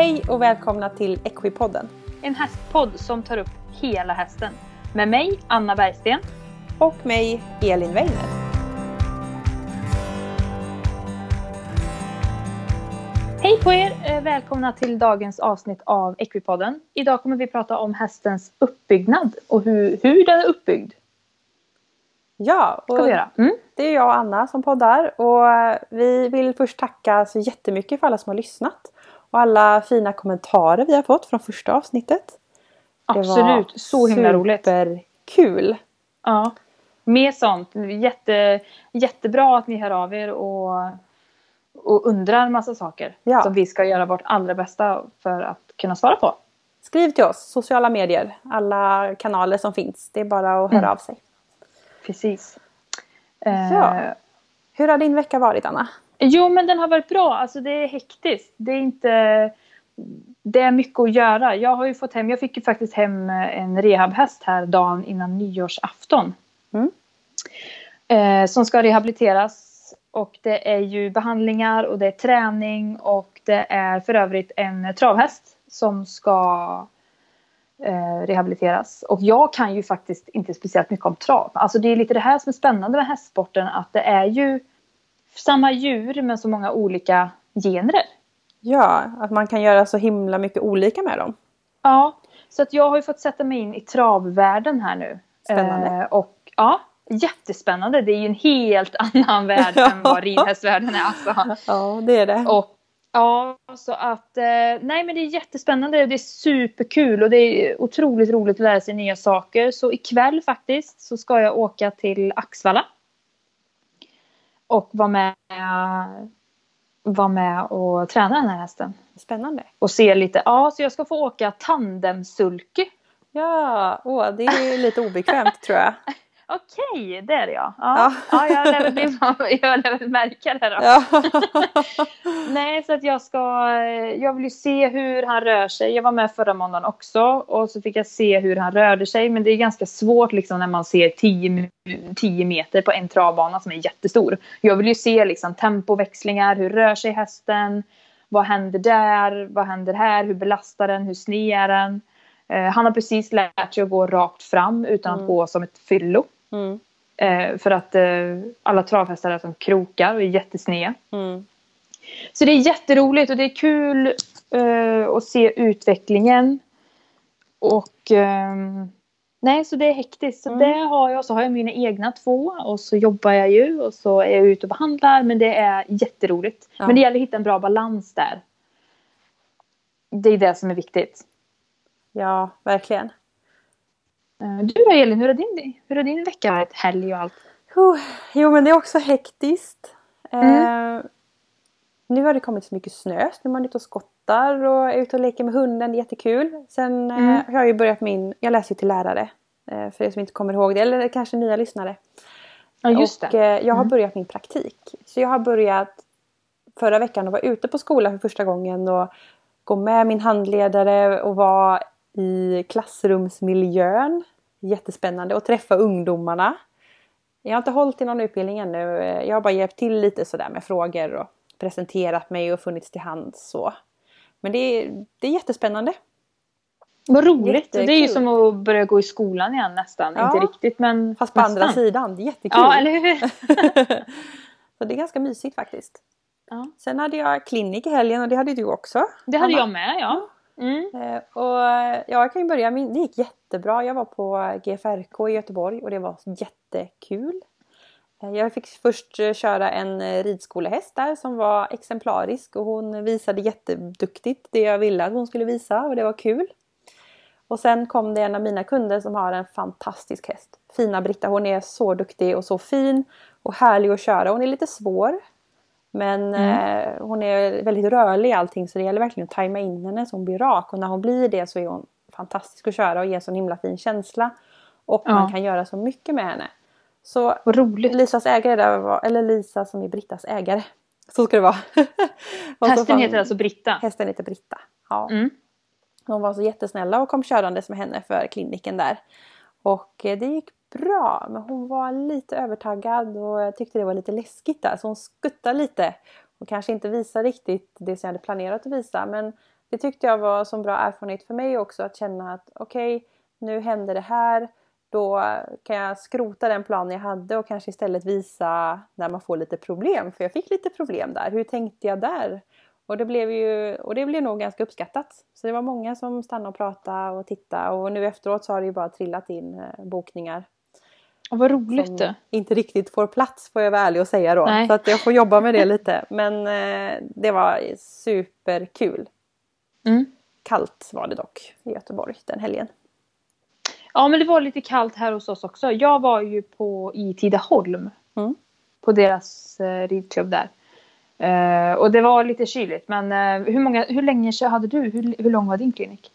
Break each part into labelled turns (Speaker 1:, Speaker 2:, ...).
Speaker 1: Hej och välkomna till Equipodden.
Speaker 2: En hästpodd som tar upp hela hästen. Med mig, Anna Bergsten.
Speaker 1: Och mig, Elin Weiner.
Speaker 2: Hej på er! Eh, Välkomna till dagens avsnitt av Equipodden. Idag kommer vi prata om hästens uppbyggnad och hur, hur den är uppbyggd.
Speaker 1: Ja,
Speaker 2: göra. Mm.
Speaker 1: det är jag och Anna som poddar och vi vill först tacka så jättemycket för alla som har lyssnat och alla fina kommentarer vi har fått från första avsnittet. Det
Speaker 2: Absolut, så himla roligt.
Speaker 1: Superkul!
Speaker 2: Ja. Mer sånt. Jätte, jättebra att ni hör av er och, och undrar massa saker.
Speaker 1: Ja.
Speaker 2: Som vi ska göra vårt allra bästa för att kunna svara på.
Speaker 1: Skriv till oss, sociala medier, alla kanaler som finns. Det är bara att höra
Speaker 2: Mm.
Speaker 1: av sig.
Speaker 2: Precis. Eh,
Speaker 1: Ja. Hur har din vecka varit Anna?
Speaker 2: Jo, men den har varit bra. Alltså det är hektiskt. Det är inte... Det är mycket att göra. Jag har ju fått hem... Jag fick ju faktiskt hem en rehabhäst här dagen innan nyårsafton.
Speaker 1: Mm.
Speaker 2: Eh, som ska rehabiliteras. Och det är ju behandlingar och det är träning och det är för övrigt en travhäst som ska eh, rehabiliteras. Och jag kan ju faktiskt inte speciellt mycket om trav. Alltså det är lite det här som är spännande med hästsporten att det är ju samma djur men så många olika genrer.
Speaker 1: Ja, att man kan göra så himla mycket olika med dem.
Speaker 2: Ja, så att jag har ju fått sätta mig in i travvärlden här nu.
Speaker 1: Spännande.
Speaker 2: Eh, och ja, jättespännande. Det är ju en helt annan värld än vad ridhästvärlden är. Alltså.
Speaker 1: Ja, det är det.
Speaker 2: Och ja, så att eh, nej men det är jättespännande. Det är superkul och det är otroligt roligt att lära sig nya saker. Så ikväll faktiskt så ska jag åka till Axvalla. Och vara med, vara med och träna den här hästen.
Speaker 1: Spännande.
Speaker 2: Och se lite, ja så jag ska få åka tandemsulky.
Speaker 1: Ja, åh, det är lite obekvämt tror jag.
Speaker 2: Okej, det är det ja. Ja,
Speaker 1: Ja.
Speaker 2: ja. jag lär väl bli- jag lär väl märka det då.
Speaker 1: Ja.
Speaker 2: Nej, så att jag ska, jag vill ju se hur han rör sig. Jag var med förra måndagen också och så fick jag se hur han rörde sig. Men det är ganska svårt liksom när man ser 10, 10 meter på en travbana som är jättestor. Jag vill ju se liksom tempoväxlingar, hur rör sig hästen? Vad händer där? Vad händer här? Hur belastar den? Hur sned är den? Eh, han har precis lärt sig att gå rakt fram utan att
Speaker 1: Mm.
Speaker 2: gå som ett fyllo.
Speaker 1: Mm,
Speaker 2: Eh, för att eh, alla travhästar är som krokar och är jättesneda.
Speaker 1: mm.
Speaker 2: Så det är jätteroligt och det är kul eh, att se utvecklingen. Och ehm, nej, så det är hektiskt. Så
Speaker 1: Mm.
Speaker 2: det har jag. Så har jag mina egna två och så jobbar jag ju och så är jag ute och behandlar. Men det är jätteroligt.
Speaker 1: Ja.
Speaker 2: Men det gäller att hitta en bra balans där. Det är det som är viktigt.
Speaker 1: Ja, verkligen.
Speaker 2: Eh, Du då Elin, hur har din, hur har din vecka varit? Helg och allt?
Speaker 1: Jo, men det är också hektiskt.
Speaker 2: Mm.
Speaker 1: Eh, nu har det kommit så mycket snö. så Nu är man ute och skottar och är ute och leker med hunden. Det är jättekul. Sen eh,
Speaker 2: Mm.
Speaker 1: har jag ju börjat min... Jag läser ju till lärare. Eh, för er som inte kommer ihåg det. Eller kanske nya lyssnare.
Speaker 2: Ja, just
Speaker 1: och
Speaker 2: det.
Speaker 1: eh, jag har
Speaker 2: Mm.
Speaker 1: börjat min praktik. Så jag har börjat förra veckan att vara ute på skolan för första gången och gå med min handledare och vara i klassrumsmiljön. Jättespännande och träffa ungdomarna. Jag har inte hållit i någon utbildning ännu. Jag har bara hjälpt till lite sådär med frågor och presenterat mig och funnits till hands så. Men det är, det är jättespännande.
Speaker 2: Vad roligt. Det är ju
Speaker 1: Jättekul.
Speaker 2: som att börja gå i skolan igen nästan.
Speaker 1: Ja.
Speaker 2: Inte riktigt men
Speaker 1: Fast på andra
Speaker 2: nästan.
Speaker 1: sidan. Det är jättekul.
Speaker 2: Ja, eller hur?
Speaker 1: så det är ganska mysigt faktiskt.
Speaker 2: Ja.
Speaker 1: Sen hade jag klinik i helgen och det hade du också.
Speaker 2: Det hade
Speaker 1: Anna.
Speaker 2: jag med, ja. Mm.
Speaker 1: Eh, och ja, jag kan ju börja. med, det gick jättebra. Jag var på GFRK i Göteborg och det var jättekul. Eh, jag fick först eh, köra en ridskolehäst där som var exemplarisk och hon visade jätteduktigt det jag ville att hon skulle visa och det var kul. Och sen kom det en av mina kunder som har en fantastisk häst. Fina Britta, hon är så duktig och så fin och härlig att köra. Hon är lite svår. Men eh, hon är väldigt rörlig i allting så det gäller verkligen att tajma in henne så hon blir rak. Och när hon blir det så är hon fantastisk att köra och ger en sån himla fin känsla. Och
Speaker 2: Ja.
Speaker 1: man kan göra så mycket med henne. Så
Speaker 2: Vad roligt.
Speaker 1: Lisas ägare där var, eller Lisa som är Brittas ägare. Så ska det vara. Så
Speaker 2: Hästen
Speaker 1: fann-
Speaker 2: heter alltså Britta.
Speaker 1: Hästen heter Britta. Ja.
Speaker 2: Mm.
Speaker 1: De var så jättesnälla och kom körandes med henne för kliniken där. Och eh, det gick bra men hon var lite övertaggad och jag tyckte det var lite läskigt där så hon skuttade lite. Och kanske inte visade riktigt det som jag hade planerat att visa men det tyckte jag var så bra erfarenhet för mig också att känna att okej, okay, nu händer det här. Då kan jag skrota den planen jag hade och kanske istället visa när man får lite problem. För jag fick lite problem där. Hur tänkte jag där? Och det blev ju och det blev nog ganska uppskattat. Så det var många som stannade och pratade och tittade och nu efteråt så har det ju bara trillat in eh, bokningar.
Speaker 2: Och vad roligt det.
Speaker 1: inte riktigt får plats får jag vara ärlig och säga då. Nej. Så att jag får jobba med det lite. Men eh, det var superkul. Mm. Kallt var det dock i Göteborg den helgen.
Speaker 2: Ja men det var lite kallt här hos oss också. Jag var ju på i Tidaholm. Mm. På deras eh, ridklubb där. Uh, och det var lite kyligt. Men uh, hur, många, hur länge hade du? Hur, hur lång var din klinik?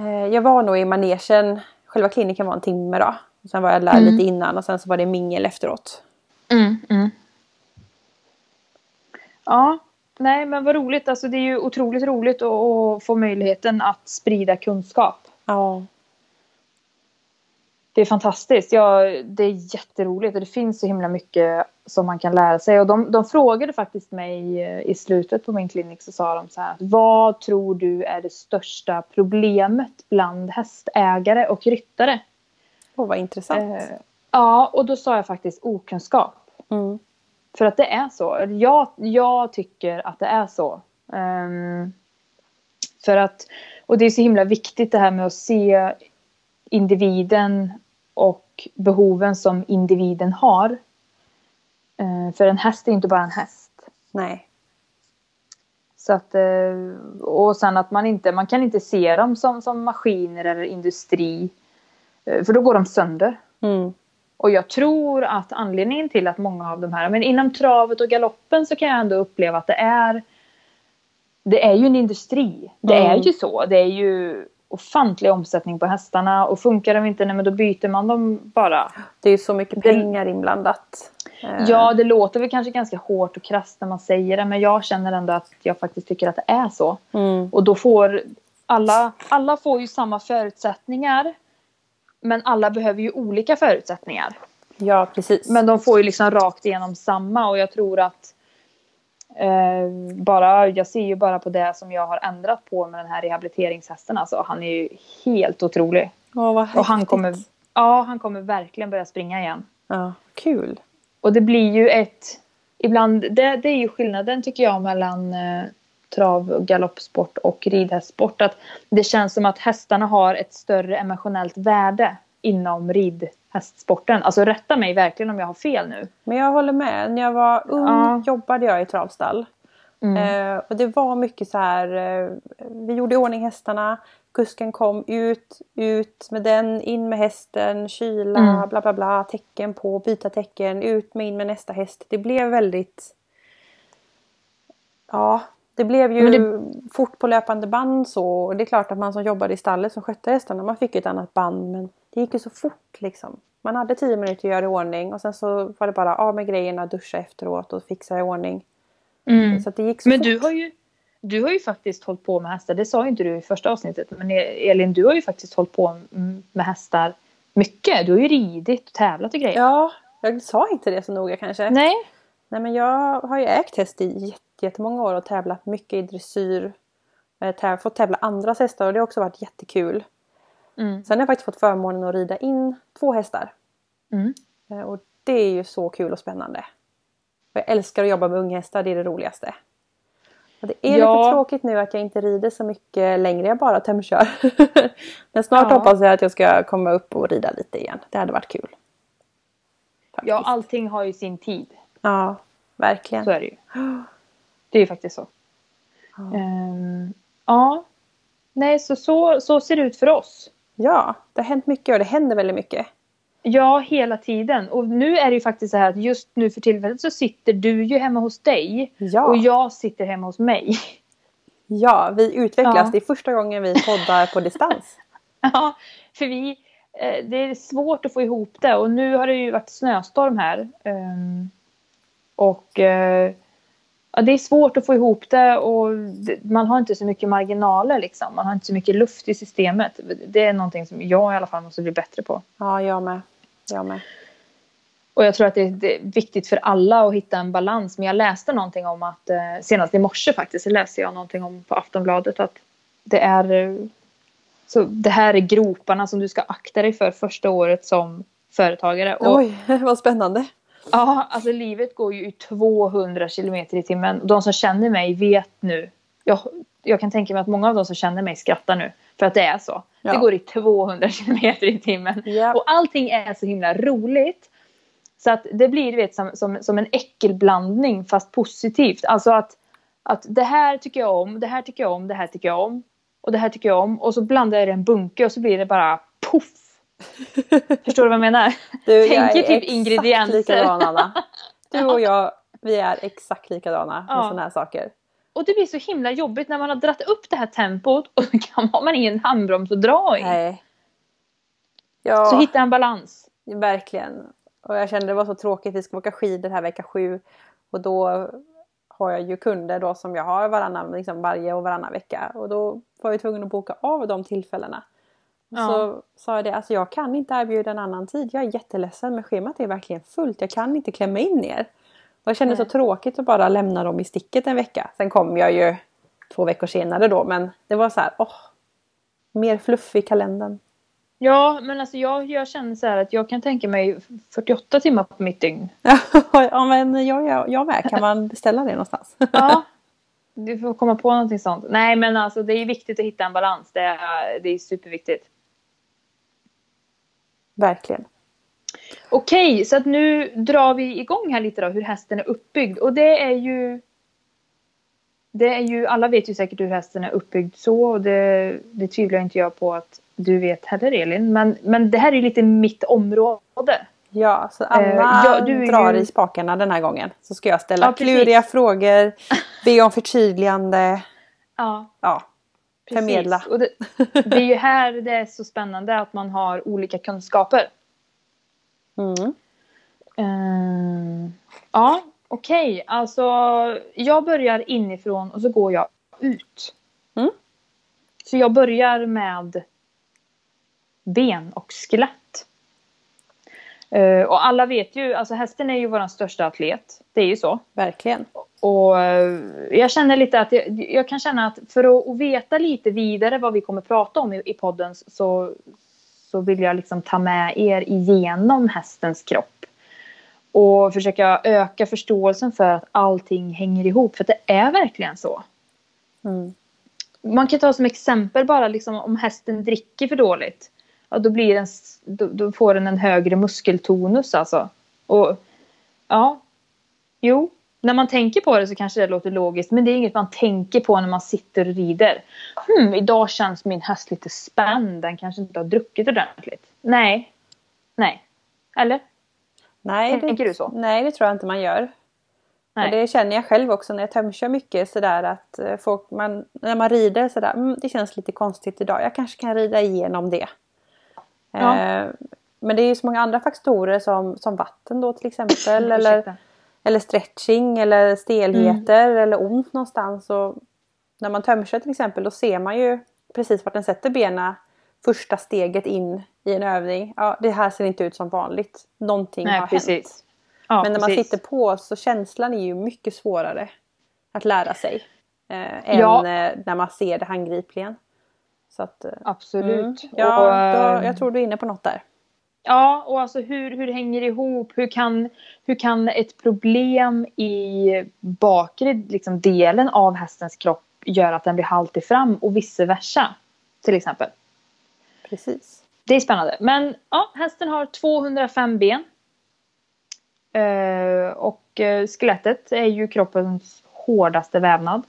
Speaker 1: Uh, jag var nog i manegen. Själva kliniken var en timme då. Och sen var jag där mm. lite innan och sen så var det mingel efteråt.
Speaker 2: Mm, mm. Ja, nej men vad roligt. Alltså det är ju otroligt roligt att, att få möjligheten att sprida kunskap.
Speaker 1: Ja
Speaker 2: det är fantastiskt. Ja, det är jätteroligt och det finns så himla mycket som man kan lära sig. Och de, de frågade faktiskt mig eh, i slutet på min klinik så sa de så här. Vad tror du är det största problemet bland hästägare och ryttare?
Speaker 1: Åh, vad intressant. Eh,
Speaker 2: ja, och då sa jag faktiskt okunskap.
Speaker 1: Mm.
Speaker 2: För att det är så. Jag, jag tycker att det är så. Um, för att, och det är så himla viktigt det här med att se individen och behoven som individen har. Eh, för en häst är inte bara en häst.
Speaker 1: Nej.
Speaker 2: Så att, eh, och sen att man inte, man kan inte se dem som, som maskiner eller industri. Eh, för då går de sönder.
Speaker 1: Mm.
Speaker 2: Och jag tror att anledningen till att många av de här, men inom travet och galoppen så kan jag ändå uppleva att det är det är ju en industri. Det mm. är ju så. Det är ju ofantlig omsättning på hästarna och funkar de inte, nej, men då byter man dem bara.
Speaker 1: Det är så mycket pengar det, inblandat.
Speaker 2: Eh. Ja, det låter väl kanske ganska hårt och krasst när man säger det, men jag känner ändå att jag faktiskt tycker att det är så.
Speaker 1: Mm.
Speaker 2: Och då får alla, alla får ju samma förutsättningar, men alla behöver ju olika förutsättningar.
Speaker 1: Ja, precis.
Speaker 2: Men de får ju liksom rakt igenom samma och jag tror att Eh, bara, jag ser ju bara på det som jag har ändrat på med den här rehabiliteringshästen. Alltså, han är ju helt otrolig.
Speaker 1: Åh, vad
Speaker 2: och han kommer, ja, han kommer verkligen börja springa igen.
Speaker 1: Ja, kul.
Speaker 2: Och det blir ju ett... Ibland, det, det är ju skillnaden tycker jag mellan eh, trav galoppsport och ridhästsport. Att det känns som att hästarna har ett större emotionellt värde inom rid hästsporten. Alltså rätta mig verkligen om jag har fel nu.
Speaker 1: Men jag håller med. När jag var ung ja. jobbade jag i travstall. Mm. Eh, och det var mycket så här. Eh, vi gjorde i ordning hästarna. Kusken kom ut, ut med den, in med hästen, kyla, mm. bla bla bla, tecken på, byta tecken, ut med in med nästa häst. Det blev väldigt... Ja, det blev ju det... fort på löpande band så. Det är klart att man som jobbade i stallet som skötte hästarna, man fick ett annat band. Men det gick ju så fort liksom. Man hade tio minuter att göra i ordning och sen så var det bara av med grejerna, duscha efteråt och fixa i ordning.
Speaker 2: Mm. Så det gick så Men fort. du har ju du har ju faktiskt hållit på med hästar, det sa inte du i första avsnittet. Men Elin, du har ju faktiskt hållit på med hästar mycket. Du har ju ridit och tävlat och grejer.
Speaker 1: Ja, jag sa inte det så noga kanske.
Speaker 2: Nej.
Speaker 1: Nej men jag har ju ägt häst i jättemånga år och tävlat mycket i dressyr. Täv fått tävla andra hästar och det har också varit jättekul.
Speaker 2: Mm.
Speaker 1: Sen har jag faktiskt fått förmånen att rida in två hästar.
Speaker 2: Mm.
Speaker 1: Eh, och det är ju så kul och spännande. Jag älskar att jobba med unghästar, det är det roligaste. Och det är ja. lite tråkigt nu att jag inte rider så mycket längre, jag bara tömkör. Men snart ja. hoppas jag att jag ska komma upp och rida lite igen. Det hade varit kul.
Speaker 2: Faktiskt. Ja, allting har ju sin tid.
Speaker 1: Ja, verkligen.
Speaker 2: Så är det ju. Det är ju faktiskt så. Ja. Um, ja. Nej, så, så, så ser det ut för oss.
Speaker 1: Ja, det har hänt mycket och det händer väldigt mycket.
Speaker 2: Ja, hela tiden. Och nu är det ju faktiskt så här att just nu för tillfället så sitter du ju hemma hos dig.
Speaker 1: Ja.
Speaker 2: Och jag sitter hemma hos mig.
Speaker 1: Ja, vi utvecklas. Ja. Det är första gången vi poddar på distans.
Speaker 2: ja, för vi... Eh, det är svårt att få ihop det och nu har det ju varit snöstorm här. Ehm, och eh, ja, det är svårt att få ihop det och man har inte så mycket marginaler liksom. Man har inte så mycket luft i systemet. Det är någonting som jag i alla fall måste bli bättre på.
Speaker 1: Ja, jag med. Jag med.
Speaker 2: Och jag tror att det är viktigt för alla att hitta en balans. Men jag läste någonting om att, eh, senast i morse faktiskt, läste jag någonting om på Aftonbladet att det är eh, så det här är groparna som du ska akta dig för första året som företagare. Och,
Speaker 1: Oj, vad spännande.
Speaker 2: Ja, alltså livet går ju i 200 kilometer i timmen. De som känner mig vet nu. Jag, jag kan tänka mig att många av de som känner mig skrattar nu. För att det är så.
Speaker 1: Ja.
Speaker 2: Det går i 200 kilometer i timmen.
Speaker 1: Ja.
Speaker 2: Och allting är så himla roligt. Så att det blir du vet, som, som, som en äckelblandning fast positivt. Alltså att, att det här tycker jag om, det här tycker jag om, det här tycker jag om. Och det här tycker jag om. Och så blandar jag det i en bunke och så blir det bara poff. Förstår du vad jag menar?
Speaker 1: Du,
Speaker 2: Tänker
Speaker 1: jag
Speaker 2: typ ingredienser.
Speaker 1: likadan Anna. Du och jag, vi är exakt likadana med
Speaker 2: Ja.
Speaker 1: sådana här saker.
Speaker 2: Och det blir så himla jobbigt när man har dratt upp det här tempot och så kan man ingen handbroms att dra i.
Speaker 1: Nej. Ja,
Speaker 2: Så hitta en balans.
Speaker 1: verkligen. Och jag kände det var så tråkigt. Vi ska åka skidor här vecka sju. Och då har jag ju kunder då som jag har varannan, liksom varje och varannan vecka. Och då var jag tvungen att boka av de tillfällena.
Speaker 2: Ja.
Speaker 1: Så sa jag det, alltså jag kan inte erbjuda en annan tid. Jag är jätteledsen men schemat är verkligen fullt. Jag kan inte klämma in er. Och jag kände
Speaker 2: Nej.
Speaker 1: så tråkigt att bara lämna dem i sticket en vecka. Sen kom jag ju två veckor senare då men det var så här, åh. mer fluff i kalendern.
Speaker 2: Ja, men alltså jag, jag känner så här att jag kan tänka mig 48 timmar på mitt dygn.
Speaker 1: ja men jag, jag, jag med, kan man beställa det någonstans?
Speaker 2: Ja. Du får komma på någonting sånt. Nej, men alltså det är viktigt att hitta en balans. Det är, det är superviktigt.
Speaker 1: Verkligen.
Speaker 2: Okej, så att nu drar vi igång här lite då hur hästen är uppbyggd. Och det är ju... Det är ju, alla vet ju säkert hur hästen är uppbyggd så och det, det tvivlar inte jag på att du vet heller Elin. Men, men det här är ju lite mitt område.
Speaker 1: Ja, så Anna
Speaker 2: Eh, ja, du
Speaker 1: drar
Speaker 2: ju-
Speaker 1: i spakarna den här gången. Så ska jag ställa
Speaker 2: Ja,
Speaker 1: kluriga frågor, be om förtydligande.
Speaker 2: Ja,
Speaker 1: Ja. Förmedla.
Speaker 2: Och det, det är ju här det är så spännande att man har olika kunskaper.
Speaker 1: mm.
Speaker 2: Ehm, ja, okej. Alltså, jag börjar inifrån och så går jag ut.
Speaker 1: Mm.
Speaker 2: Så jag börjar med ben och skelett. Eh, och alla vet ju, alltså hästen är ju vår största atlet. Det är ju så.
Speaker 1: verkligen.
Speaker 2: Och eh, jag känner lite att jag, jag kan känna att för att, att veta lite vidare vad vi kommer prata om i, i podden så, så vill jag liksom ta med er igenom hästens kropp. Och försöka öka förståelsen för att allting hänger ihop. För det är verkligen så.
Speaker 1: Mm.
Speaker 2: Man kan ta som exempel bara liksom om hästen dricker för dåligt. Ja, då, blir den, s- då, då får den en högre muskeltonus alltså. Och ja, jo, när man tänker på det så kanske det låter logiskt. Men det är inget man tänker på när man sitter och rider. Hmm, idag känns min häst lite spänd. Den kanske inte har druckit ordentligt. Nej. Nej. Eller?
Speaker 1: Nej,
Speaker 2: Tänker
Speaker 1: det,
Speaker 2: du så?
Speaker 1: nej, det tror jag inte man gör.
Speaker 2: Nej.
Speaker 1: Och det känner jag själv också när jag tömkör mycket sådär att eh, folk, man, när man rider sådär, mm, det känns lite konstigt idag. Jag kanske kan rida igenom det.
Speaker 2: Ja.
Speaker 1: Eh, men det är ju så många andra faktorer som, som vatten då till exempel. eller, eller stretching eller stelheter eller ont någonstans. Och när man tömkör till exempel då ser man ju precis vart den sätter benen första steget in i en övning. Ja, det här ser inte ut som vanligt. Någonting
Speaker 2: Nej,
Speaker 1: har hänt.
Speaker 2: precis. Ja,
Speaker 1: Men när man
Speaker 2: precis.
Speaker 1: sitter på så känslan är ju mycket svårare att lära sig. Eh, än
Speaker 2: Ja.
Speaker 1: eh, när man ser det handgripligen. Så att, eh,
Speaker 2: Absolut.
Speaker 1: mm. ja,
Speaker 2: Och,
Speaker 1: då, jag tror du är inne på något där.
Speaker 2: Ja, och alltså hur, hur det hänger ihop. Hur kan, hur kan ett problem i bakre liksom, delen av hästens kropp göra att den blir haltig fram och vice versa? Till exempel.
Speaker 1: Precis.
Speaker 2: Det är spännande. Men ja, hästen har 205 ben. Eh, och eh, skelettet är ju kroppens hårdaste vävnad.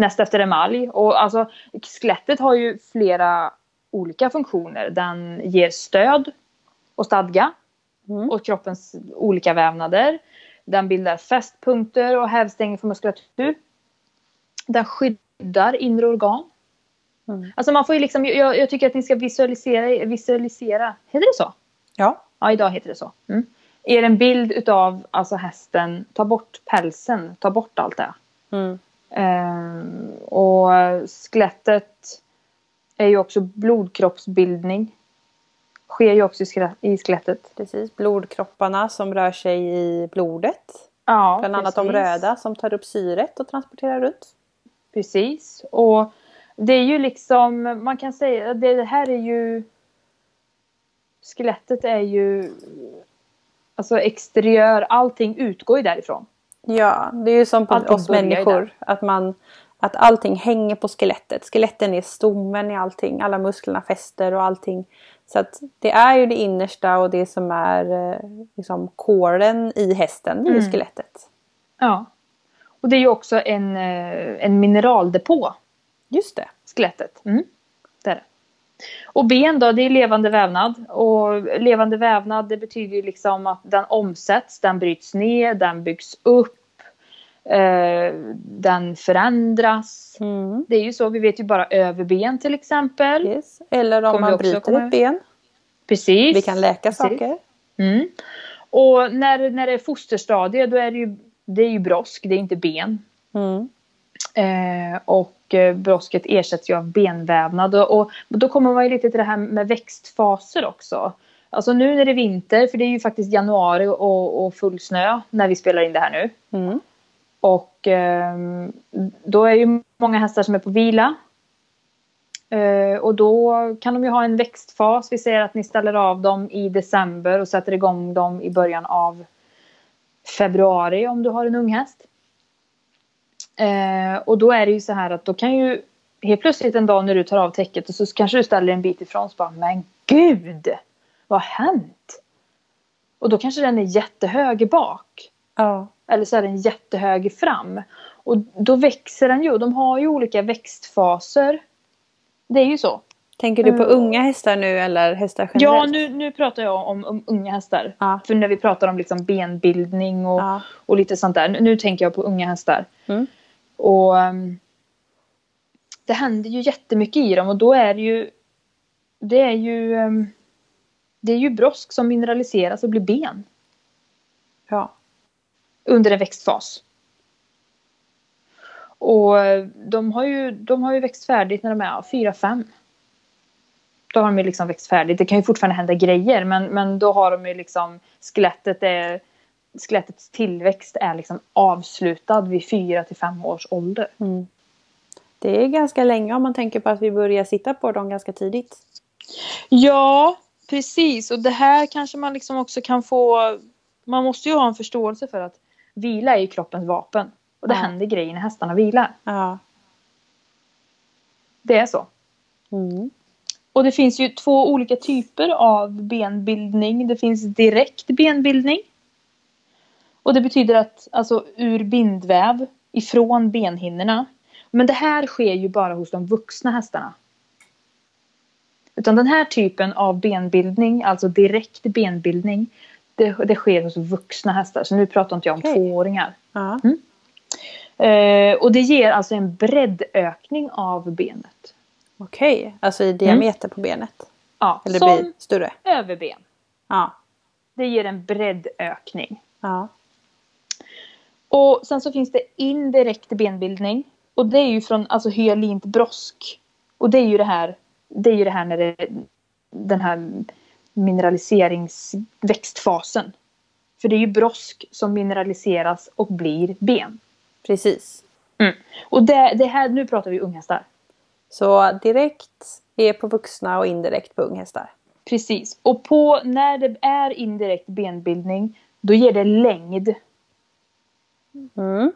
Speaker 2: Näst efter emalj. Och alltså skelettet har ju flera olika funktioner. Den ger stöd och stadga
Speaker 1: Mm.
Speaker 2: åt kroppens olika vävnader. Den bildar fästpunkter och hävstänger för muskulatur. Den skyddar inre organ.
Speaker 1: Mm.
Speaker 2: Alltså man får ju liksom, jag, jag tycker att ni ska visualisera, visualisera, heter det så?
Speaker 1: Ja.
Speaker 2: Ja, idag heter det så. Mm. Är en bild utav alltså hästen, ta bort pälsen, ta bort allt det.
Speaker 1: Mm.
Speaker 2: Ehm, och skelettet är ju också blodkroppsbildning. Sker ju också i skele- i skelettet.
Speaker 1: Precis. Blodkropparna som rör sig i blodet.
Speaker 2: Ja,
Speaker 1: Bland annat de
Speaker 2: precis.
Speaker 1: röda som tar upp syret och transporterar runt.
Speaker 2: Precis. Och det är ju liksom, man kan säga, det här är ju... Skelettet är ju... Alltså exteriör, allting utgår ju därifrån.
Speaker 1: Ja, det är ju som på
Speaker 2: Allting
Speaker 1: oss människor. Att, man, att allting hänger på skelettet. Skeletten är stommen i allting. Alla musklerna fäster och allting. Så att det är ju det innersta och det som är eh, liksom kåren i hästen. Det är
Speaker 2: Mm.
Speaker 1: skelettet.
Speaker 2: Ja. Och det är ju också en, eh, en mineraldepå,
Speaker 1: Just det.
Speaker 2: skelettet. Mm. Det är det. Och ben då, det är levande vävnad. Och levande vävnad det betyder ju liksom att den omsätts, den bryts ner, den byggs upp. Eh, den förändras.
Speaker 1: Mm.
Speaker 2: Det är ju så, vi vet ju bara överben till exempel.
Speaker 1: Yes. Eller om
Speaker 2: Kommer
Speaker 1: man bryter
Speaker 2: komma-
Speaker 1: ett ben.
Speaker 2: Precis.
Speaker 1: Vi kan läka
Speaker 2: Precis.
Speaker 1: saker.
Speaker 2: Mm. Och när, när det är fosterstadie då är det ju, det är ju brosk, det är inte ben.
Speaker 1: Mm.
Speaker 2: Eh, och eh, brosket ersätts ju av benvävnad. Och, och då kommer man ju lite till det här med växtfaser också. Alltså nu när det är vinter, för det är ju faktiskt januari och, och full snö när vi spelar in det här nu.
Speaker 1: Mm.
Speaker 2: Och ehm, då är ju många hästar som är på vila. Eh, och då kan de ju ha en växtfas. Vi säger att ni ställer av dem i december och sätter igång dem i början av februari om du har en ung häst. Eh, och då är det ju så här att då kan ju helt plötsligt en dag när du tar av täcket och så kanske du ställer en bit ifrån så bara men gud vad har hänt? Och då kanske den är jättehög bak.
Speaker 1: Ja.
Speaker 2: Eller så är den jättehög fram. Och då växer den ju. De har ju olika växtfaser. Det är ju så.
Speaker 1: Tänker du på
Speaker 2: Mm.
Speaker 1: unga hästar nu eller hästar
Speaker 2: Ja,
Speaker 1: generellt?
Speaker 2: nu, nu pratar jag om, om unga hästar.
Speaker 1: Ja.
Speaker 2: För när vi pratar om liksom benbildning och,
Speaker 1: Ja.
Speaker 2: och lite sånt där. Nu, nu tänker jag på unga hästar.
Speaker 1: Mm.
Speaker 2: Och ehm, det händer ju jättemycket i dem och då är det ju det är ju ehm, det är ju brosk som mineraliseras och blir ben
Speaker 1: ja.
Speaker 2: under en växtfas. Och eh, de har ju, de har ju växt färdigt när de är 4-5. Då har de ju liksom växt färdigt. Det kan ju fortfarande hända grejer men, men då har de ju liksom skelettet är skelettets tillväxt är liksom avslutad vid 4 till 5 års ålder.
Speaker 1: Mm. Det är ganska länge om man tänker på att vi börjar sitta på dem ganska tidigt.
Speaker 2: Ja, precis. Och det här kanske man liksom också kan få... Man måste ju ha en förståelse för att vila är ju kroppens vapen. Och det
Speaker 1: Ja.
Speaker 2: händer grejer när hästarna vilar.
Speaker 1: Ja.
Speaker 2: Det är så.
Speaker 1: Mm.
Speaker 2: Och det finns ju två olika typer av benbildning. Det finns direkt benbildning. Och det betyder att alltså ur bindväv ifrån benhinnorna. Men det här sker ju bara hos de vuxna hästarna. Utan den här typen av benbildning, alltså direkt benbildning, det, det sker hos vuxna hästar. Så nu pratar inte jag om
Speaker 1: Okej.
Speaker 2: tvååringar.
Speaker 1: Ja.
Speaker 2: Eh, och det ger alltså en breddökning av benet.
Speaker 1: Okej, alltså i diameter på benet.
Speaker 2: Ja,
Speaker 1: Eller
Speaker 2: som
Speaker 1: blir större.
Speaker 2: överben.
Speaker 1: Ja.
Speaker 2: Det ger en breddökning.
Speaker 1: Ja.
Speaker 2: Och sen så finns det indirekt benbildning. Och det är ju från alltså hyalint brosk. Och det är ju det här, det är ju det här när det, den här mineraliseringsväxtfasen. För det är ju brosk som mineraliseras och blir ben.
Speaker 1: Precis.
Speaker 2: Och det, det här, nu pratar vi unghästar.
Speaker 1: Så direkt är på vuxna och indirekt på unghästar.
Speaker 2: Precis. Och på, när det är indirekt benbildning, då ger det längd.
Speaker 1: Mm.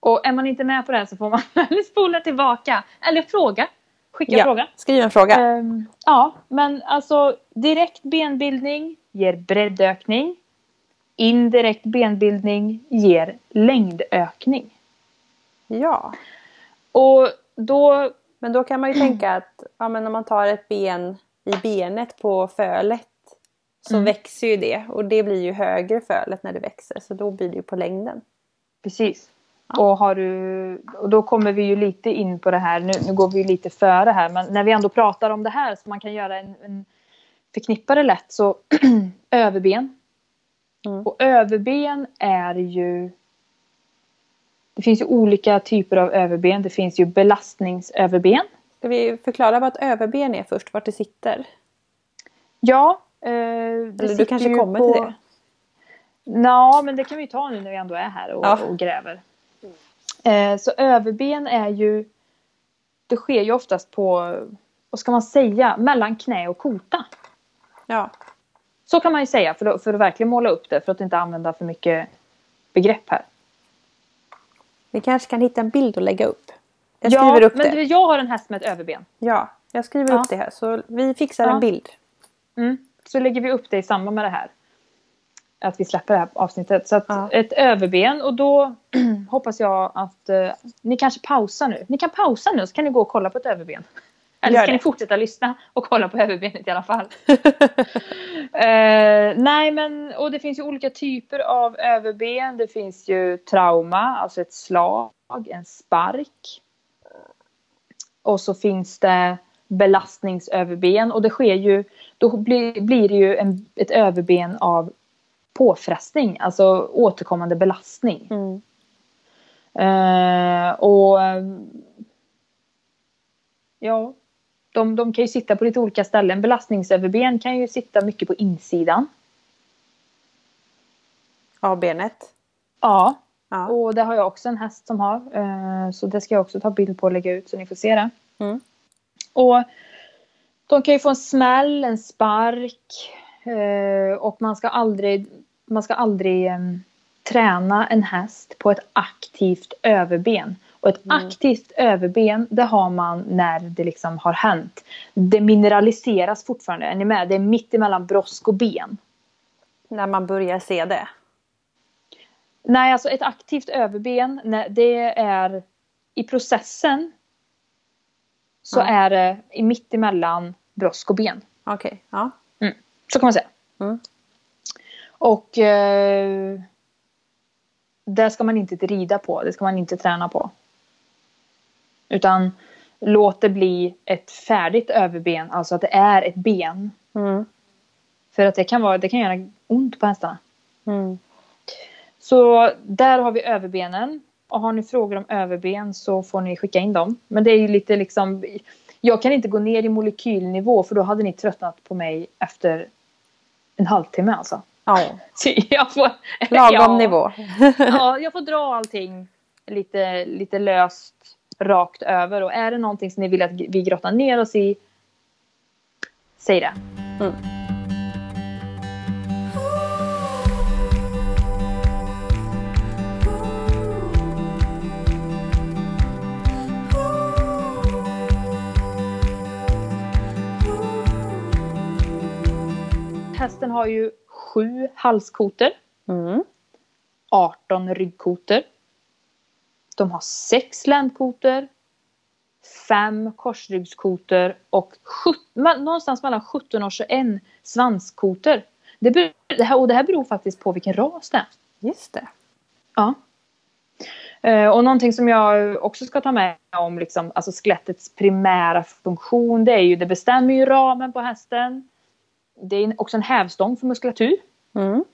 Speaker 2: Och är man inte med på här så får man spola tillbaka. Eller fråga. Skicka
Speaker 1: Ja,
Speaker 2: fråga.
Speaker 1: skriv en fråga.
Speaker 2: Ehm, ja, men alltså direkt benbildning ger breddökning. Indirekt benbildning ger längdökning.
Speaker 1: Ja.
Speaker 2: Och då,
Speaker 1: Men då kan man ju tänka att ja, men om man tar ett ben i benet på fölet så
Speaker 2: Mm.
Speaker 1: växer ju det och det blir ju högre fölet när det växer så då blir det ju på längden.
Speaker 2: Precis. Och, har du, och då kommer vi ju lite in på det här, nu, nu går vi lite före här, men när vi ändå pratar om det här så man kan göra en, en förknippa det lätt så överben.
Speaker 1: Mm.
Speaker 2: Och överben är ju det finns ju olika typer av överben. Det finns ju belastningsöverben.
Speaker 1: Ska vi förklara vad ett överben är först, vart det sitter?
Speaker 2: Ja. Eh, det
Speaker 1: Eller du kanske kommer
Speaker 2: på...
Speaker 1: till det?
Speaker 2: Ja, men det kan vi ta nu när vi ändå är här och,
Speaker 1: Ja.
Speaker 2: och gräver. Eh, så överben är ju... det sker ju oftast på, vad ska man säga, mellan knä och kota.
Speaker 1: Ja.
Speaker 2: Så kan man ju säga för att, för att verkligen måla upp det, för att inte använda för mycket begrepp här.
Speaker 1: Vi kanske kan hitta en bild och lägga upp. Jag skriver
Speaker 2: ja,
Speaker 1: upp
Speaker 2: men
Speaker 1: det.
Speaker 2: jag har en häst med ett överben.
Speaker 1: Ja, jag skriver
Speaker 2: Ja.
Speaker 1: upp det här så vi fixar en bild.
Speaker 2: Mm. Så lägger vi upp det i samband med det här. Att vi släpper det här avsnittet. Så att
Speaker 1: Ja.
Speaker 2: ett överben och då hoppas jag att eh, ni kanske pausar nu. Ni kan pausa nu så kan ni gå och kolla på ett överben. Eller så kan ni fortsätta lyssna och kolla på överbenet i alla fall. Eh, nej men och det finns ju olika typer av överben. Det finns ju trauma, alltså ett slag, en spark. Och så finns det belastningsöverben och det sker ju, då blir, blir det ju en, ett överben av påfrestning, alltså återkommande belastning.
Speaker 1: Mm.
Speaker 2: Eh, och eh, ja, de, de kan ju sitta på lite olika ställen. Belastningsöverben kan ju sitta mycket på insidan.
Speaker 1: Av benet.
Speaker 2: Ja,
Speaker 1: Ja.
Speaker 2: och det har jag också en häst som har. Eh, så det ska jag också ta bild på och lägga ut så ni får se det.
Speaker 1: Mm.
Speaker 2: Och de kan ju få en smäll, en spark. Eh, och man ska aldrig, man ska aldrig em, träna en häst på ett aktivt överben. Och ett
Speaker 1: Mm.
Speaker 2: aktivt överben, det har man när det liksom har hänt. Det mineraliseras fortfarande, är ni med? Det är mitt emellan brosk och ben.
Speaker 1: När man börjar se det.
Speaker 2: Nej, alltså ett aktivt överben, det är i processen så
Speaker 1: Ja.
Speaker 2: är det i mitt emellan brosk och ben.
Speaker 1: Okej, ja.
Speaker 2: Så kan man säga.
Speaker 1: Mm.
Speaker 2: Och eh, det ska man inte rida på, det ska man inte träna på. Utan låt det bli ett färdigt överben, alltså att det är ett ben.
Speaker 1: Mm.
Speaker 2: För att det kan, vara, det kan göra ont på hästarna.
Speaker 1: Mm.
Speaker 2: Så där har vi överbenen. Och har ni frågor om överben så får ni skicka in dem. Men det är ju lite liksom... Jag kan inte gå ner i molekylnivå för då hade ni tröttnat på mig efter en halvtimme alltså.
Speaker 1: Ja.
Speaker 2: Så jag får,
Speaker 1: Lagom
Speaker 2: ja,
Speaker 1: nivå.
Speaker 2: Ja, jag får dra allting lite, lite löst rakt över. Och är det någonting som ni vill att vi grottar ner oss i, säg det.
Speaker 1: Mm.
Speaker 2: Hästen har ju sju halskoter.
Speaker 1: Mm.
Speaker 2: 18 ryggkotor. De har sex ländkotor. Fem korsryggskotor och sjut- me- någonstans mellan 17 och 21 svanskotor. Det, beror, det, här, och det här beror faktiskt på vilken ras det är.
Speaker 1: Just det.
Speaker 2: Ja. Eh, Och någonting som jag också ska ta med om liksom, alltså skelettets primära funktion det är ju det bestämmer ju ramen på hästen. Det är också en hävstång för muskulatur
Speaker 1: Mm.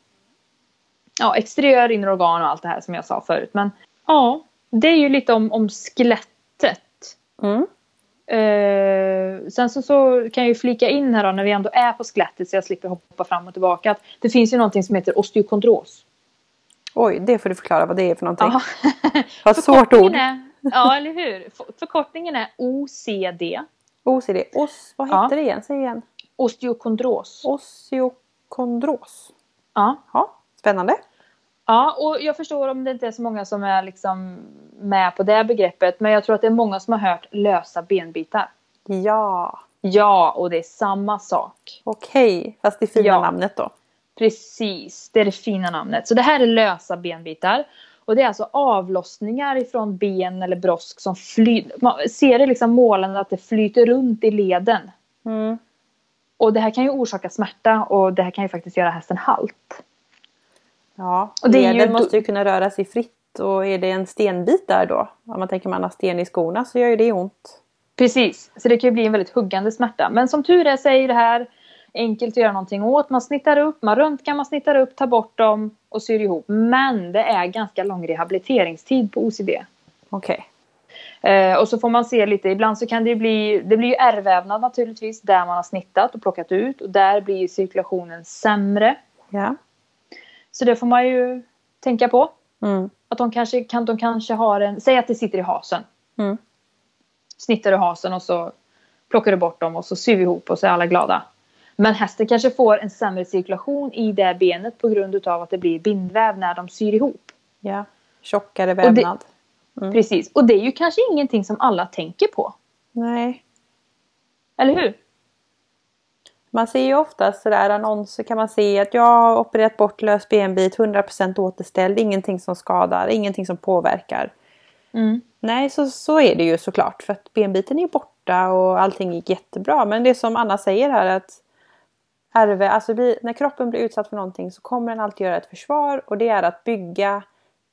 Speaker 2: ja, exteriör, inre organ och allt det här som jag sa förut. Men ja, det är ju lite om, om skelettet.
Speaker 1: Mm.
Speaker 2: Eh, sen så, så kan jag ju flika in här då när vi ändå är på skelettet så jag slipper hoppa fram och tillbaka. Att det finns ju någonting som heter osteokondros.
Speaker 1: Oj, det får du förklara vad det är för någonting.
Speaker 2: Ja.
Speaker 1: Vad svårt ord.
Speaker 2: Är, ja, eller hur? För- Förkortningen är OCD.
Speaker 1: OCD. Os, vad
Speaker 2: Ja.
Speaker 1: heter det igen? Säg igen.
Speaker 2: Osteokondros.
Speaker 1: Osteokondros.
Speaker 2: Ja.
Speaker 1: Ja, spännande.
Speaker 2: Ja, och jag förstår om det inte är så många som är liksom med på det begreppet. Men jag tror att det är många som har hört lösa benbitar.
Speaker 1: Ja,
Speaker 2: Ja, och det är samma sak.
Speaker 1: okej. Fast det fina
Speaker 2: Ja.
Speaker 1: namnet då.
Speaker 2: Precis, det är det fina namnet. Så det här är lösa benbitar. Och det är alltså avlossningar ifrån ben eller brosk som flyter. Man ser det liksom målande att det flyter runt i leden.
Speaker 1: Mm.
Speaker 2: Och det här kan ju orsaka smärta och det här kan ju faktiskt göra hästen halt.
Speaker 1: Ja,
Speaker 2: Och det ju
Speaker 1: leden
Speaker 2: då-
Speaker 1: måste ju kunna röra sig fritt. Och är det en stenbit där då? Om man tänker man har sten i skorna så gör ju det ont.
Speaker 2: Precis, så det kan ju bli en väldigt huggande smärta. Men som tur är så är det här enkelt att göra någonting åt. Man snittar upp, man röntgar, man snittar upp, tar bort dem och syr ihop. Men det är ganska lång rehabiliteringstid på OCD.
Speaker 1: Okej.
Speaker 2: Eh, och så får man se lite, ibland så kan det ju bli, det blir ju ärrvävnad naturligtvis där man har snittat och plockat ut och där blir cirkulationen sämre.
Speaker 1: Ja.
Speaker 2: Så det får man ju tänka på.
Speaker 1: Mm.
Speaker 2: Att de kanske, kan, de kanske har en, säg att det sitter i hasen.
Speaker 1: Mm.
Speaker 2: snittar du hasen och så plockar du bort dem och så syr vi ihop och så är alla glada. Men hästen kanske får en sämre cirkulation i det benet på grund av att det blir bindväv när de syr ihop.
Speaker 1: Ja, tjockare vävnad.
Speaker 2: Mm. Precis, och det är ju kanske ingenting som alla tänker på.
Speaker 1: Nej.
Speaker 2: Eller hur?
Speaker 1: Man ser ju ofta sådär annonser kan man se att jag har opererat bort lös benbit, 100% återställd, ingenting som skadar, ingenting som påverkar.
Speaker 2: Mm.
Speaker 1: Nej, så, så är det ju såklart för att benbiten är borta och allting gick jättebra. Men det som Anna säger här att RV, alltså när kroppen blir utsatt för någonting så kommer den alltid göra ett försvar och det är att bygga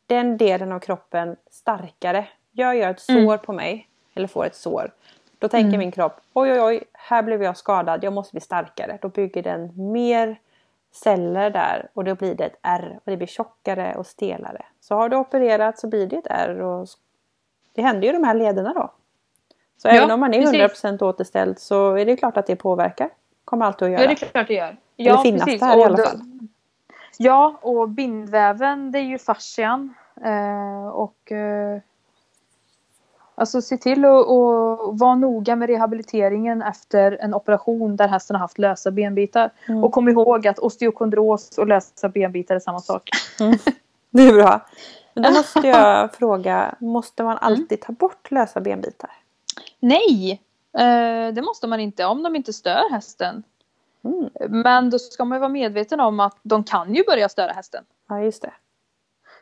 Speaker 1: den delen av kroppen starkare. Jag gör ett sår mm. på mig, eller får ett sår. Då tänker mm. min kropp, oj oj oj, här blev jag skadad, jag måste bli starkare. Då bygger den mer celler där och då blir det ett R och det blir tjockare och stelare. Så har du opererat så blir det ett R och det händer ju de här lederna då. Så ja, även om man är precis. 100% återställd så är det klart att det påverkar. Kommer alltid att göra.
Speaker 2: Ja, det är klart det gör.
Speaker 1: Ja, Eller finnas precis. där i alla fall.
Speaker 2: Ja, och bindväven det är ju fascian. Eh, och eh, Alltså se till att vara noga med rehabiliteringen efter en operation där hästen har haft lösa benbitar. Mm. Och kom ihåg att osteokondros och lösa benbitar är samma sak.
Speaker 1: Mm. Det är bra. Men då måste jag fråga, måste man alltid ta bort lösa benbitar?
Speaker 2: Nej, eh, det måste man inte om de inte stör hästen. Mm. Men då ska man vara medveten om att de kan ju börja störa hästen.
Speaker 1: Ja, just det.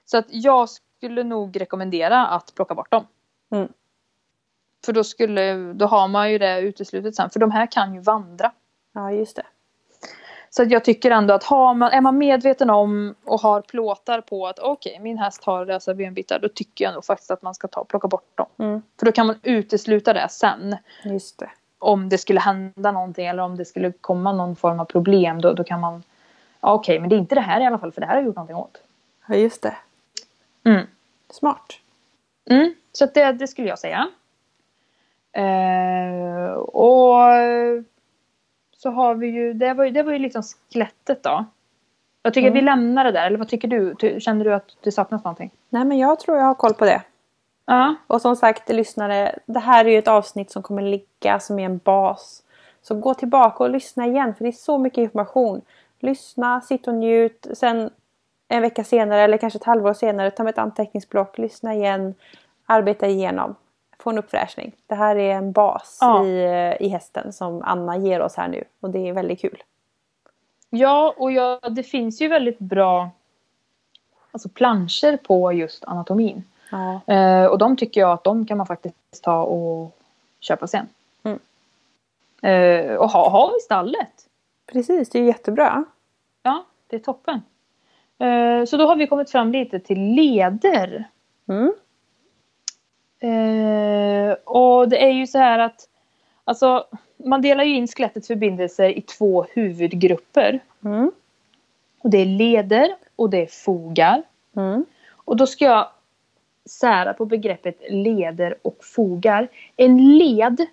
Speaker 2: Så att jag skulle nog rekommendera att plocka bort dem. Mm. För då, skulle, då har man ju det uteslutet sen. För de här kan ju vandra.
Speaker 1: Ja, just det.
Speaker 2: Så att jag tycker ändå att har man, är man medveten om och har plåtar på att okej, okay, min häst har lösa benbitar. Då tycker jag nog faktiskt att man ska ta plocka bort dem. Mm. För då kan man utesluta det sen.
Speaker 1: Just det.
Speaker 2: Om det skulle hända någonting eller om det skulle komma någon form av problem. Då, då kan man, ja, okej, okay, men det är inte det här i alla fall för det här har jag gjort någonting åt.
Speaker 1: Ja, just det.
Speaker 2: Mm.
Speaker 1: Smart.
Speaker 2: Mm, så det, det skulle jag säga. Eh, och så har vi ju, det var ju, det var ju liksom skelettet då. Jag tycker mm. vi lämnar det där, eller vad tycker du? Känner du att det saknas någonting?
Speaker 1: Nej men jag tror jag har koll på det.
Speaker 2: Ja.
Speaker 1: Och som sagt lyssnare, det här är ju ett avsnitt som kommer ligga som är en bas. Så gå tillbaka och lyssna igen för det är så mycket information. Lyssna, sitt och njut. Sen en vecka senare eller kanske ett halvår senare ta med ett anteckningsblock, lyssna igen, arbeta igenom få en uppfräschning. Det här är en bas ja. i, i hästen som Anna ger oss här nu och det är väldigt kul.
Speaker 2: Ja, och ja, det finns ju väldigt bra alltså planscher på just anatomin.
Speaker 1: Ja.
Speaker 2: Eh, och de tycker jag att de kan man faktiskt ta och köpa sen.
Speaker 1: Mm.
Speaker 2: Eh, och ha, ha i stallet.
Speaker 1: Precis, det är jättebra.
Speaker 2: Ja, det är toppen. Eh, så då har vi kommit fram lite till leder.
Speaker 1: Mm.
Speaker 2: Eh, och det är ju så här att alltså, man delar ju in skelettets förbindelser i två huvudgrupper.
Speaker 1: Mm.
Speaker 2: Och det är leder och det är fogar.
Speaker 1: Mm.
Speaker 2: Och då ska jag sära på begreppet leder och fogar. En led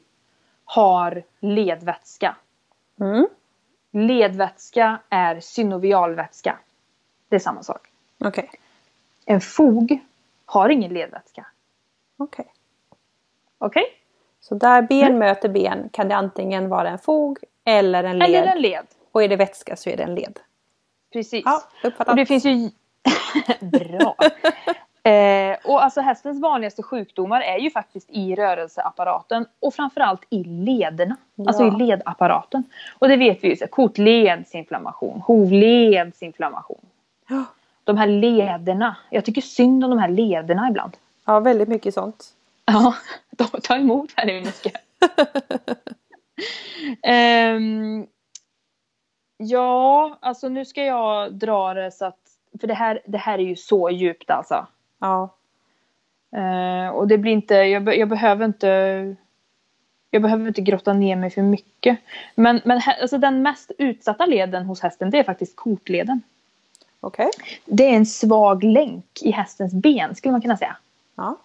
Speaker 2: har ledvätska.
Speaker 1: Mm.
Speaker 2: Ledvätska är synovialvätska. Det är samma sak.
Speaker 1: Okay.
Speaker 2: En fog har ingen ledvätska.
Speaker 1: Okej. Okay.
Speaker 2: Okej? Okay?
Speaker 1: Så där ben mm. möter ben kan det antingen vara en fog eller en led.
Speaker 2: Eller en led.
Speaker 1: Och är det vätska så är det en led.
Speaker 2: Precis.
Speaker 1: Ja, uppfattat.
Speaker 2: Och det finns ju... Bra! Eh, och alltså hästens vanligaste sjukdomar är ju faktiskt i rörelseapparaten och framförallt i lederna. Ja. Alltså i ledapparaten. Och det vet vi ju, kotledsinflammation, hovledsinflammation.
Speaker 1: Ja.
Speaker 2: De här lederna, jag tycker synd om de här lederna ibland.
Speaker 1: Ja, väldigt mycket sånt.
Speaker 2: Ja, ta emot här nu mycket. um, ja, alltså nu ska jag dra det så att, för det här, det här är ju så djupt alltså.
Speaker 1: Ja.
Speaker 2: Uh, och det blir inte, jag, jag, behöver inte jag behöver inte grotta ner mig för mycket. Men, men alltså den mest utsatta leden hos hästen det är faktiskt kotleden.
Speaker 1: Okej. Okay.
Speaker 2: Det är en svag länk i hästens ben skulle man kunna säga.
Speaker 1: Ja.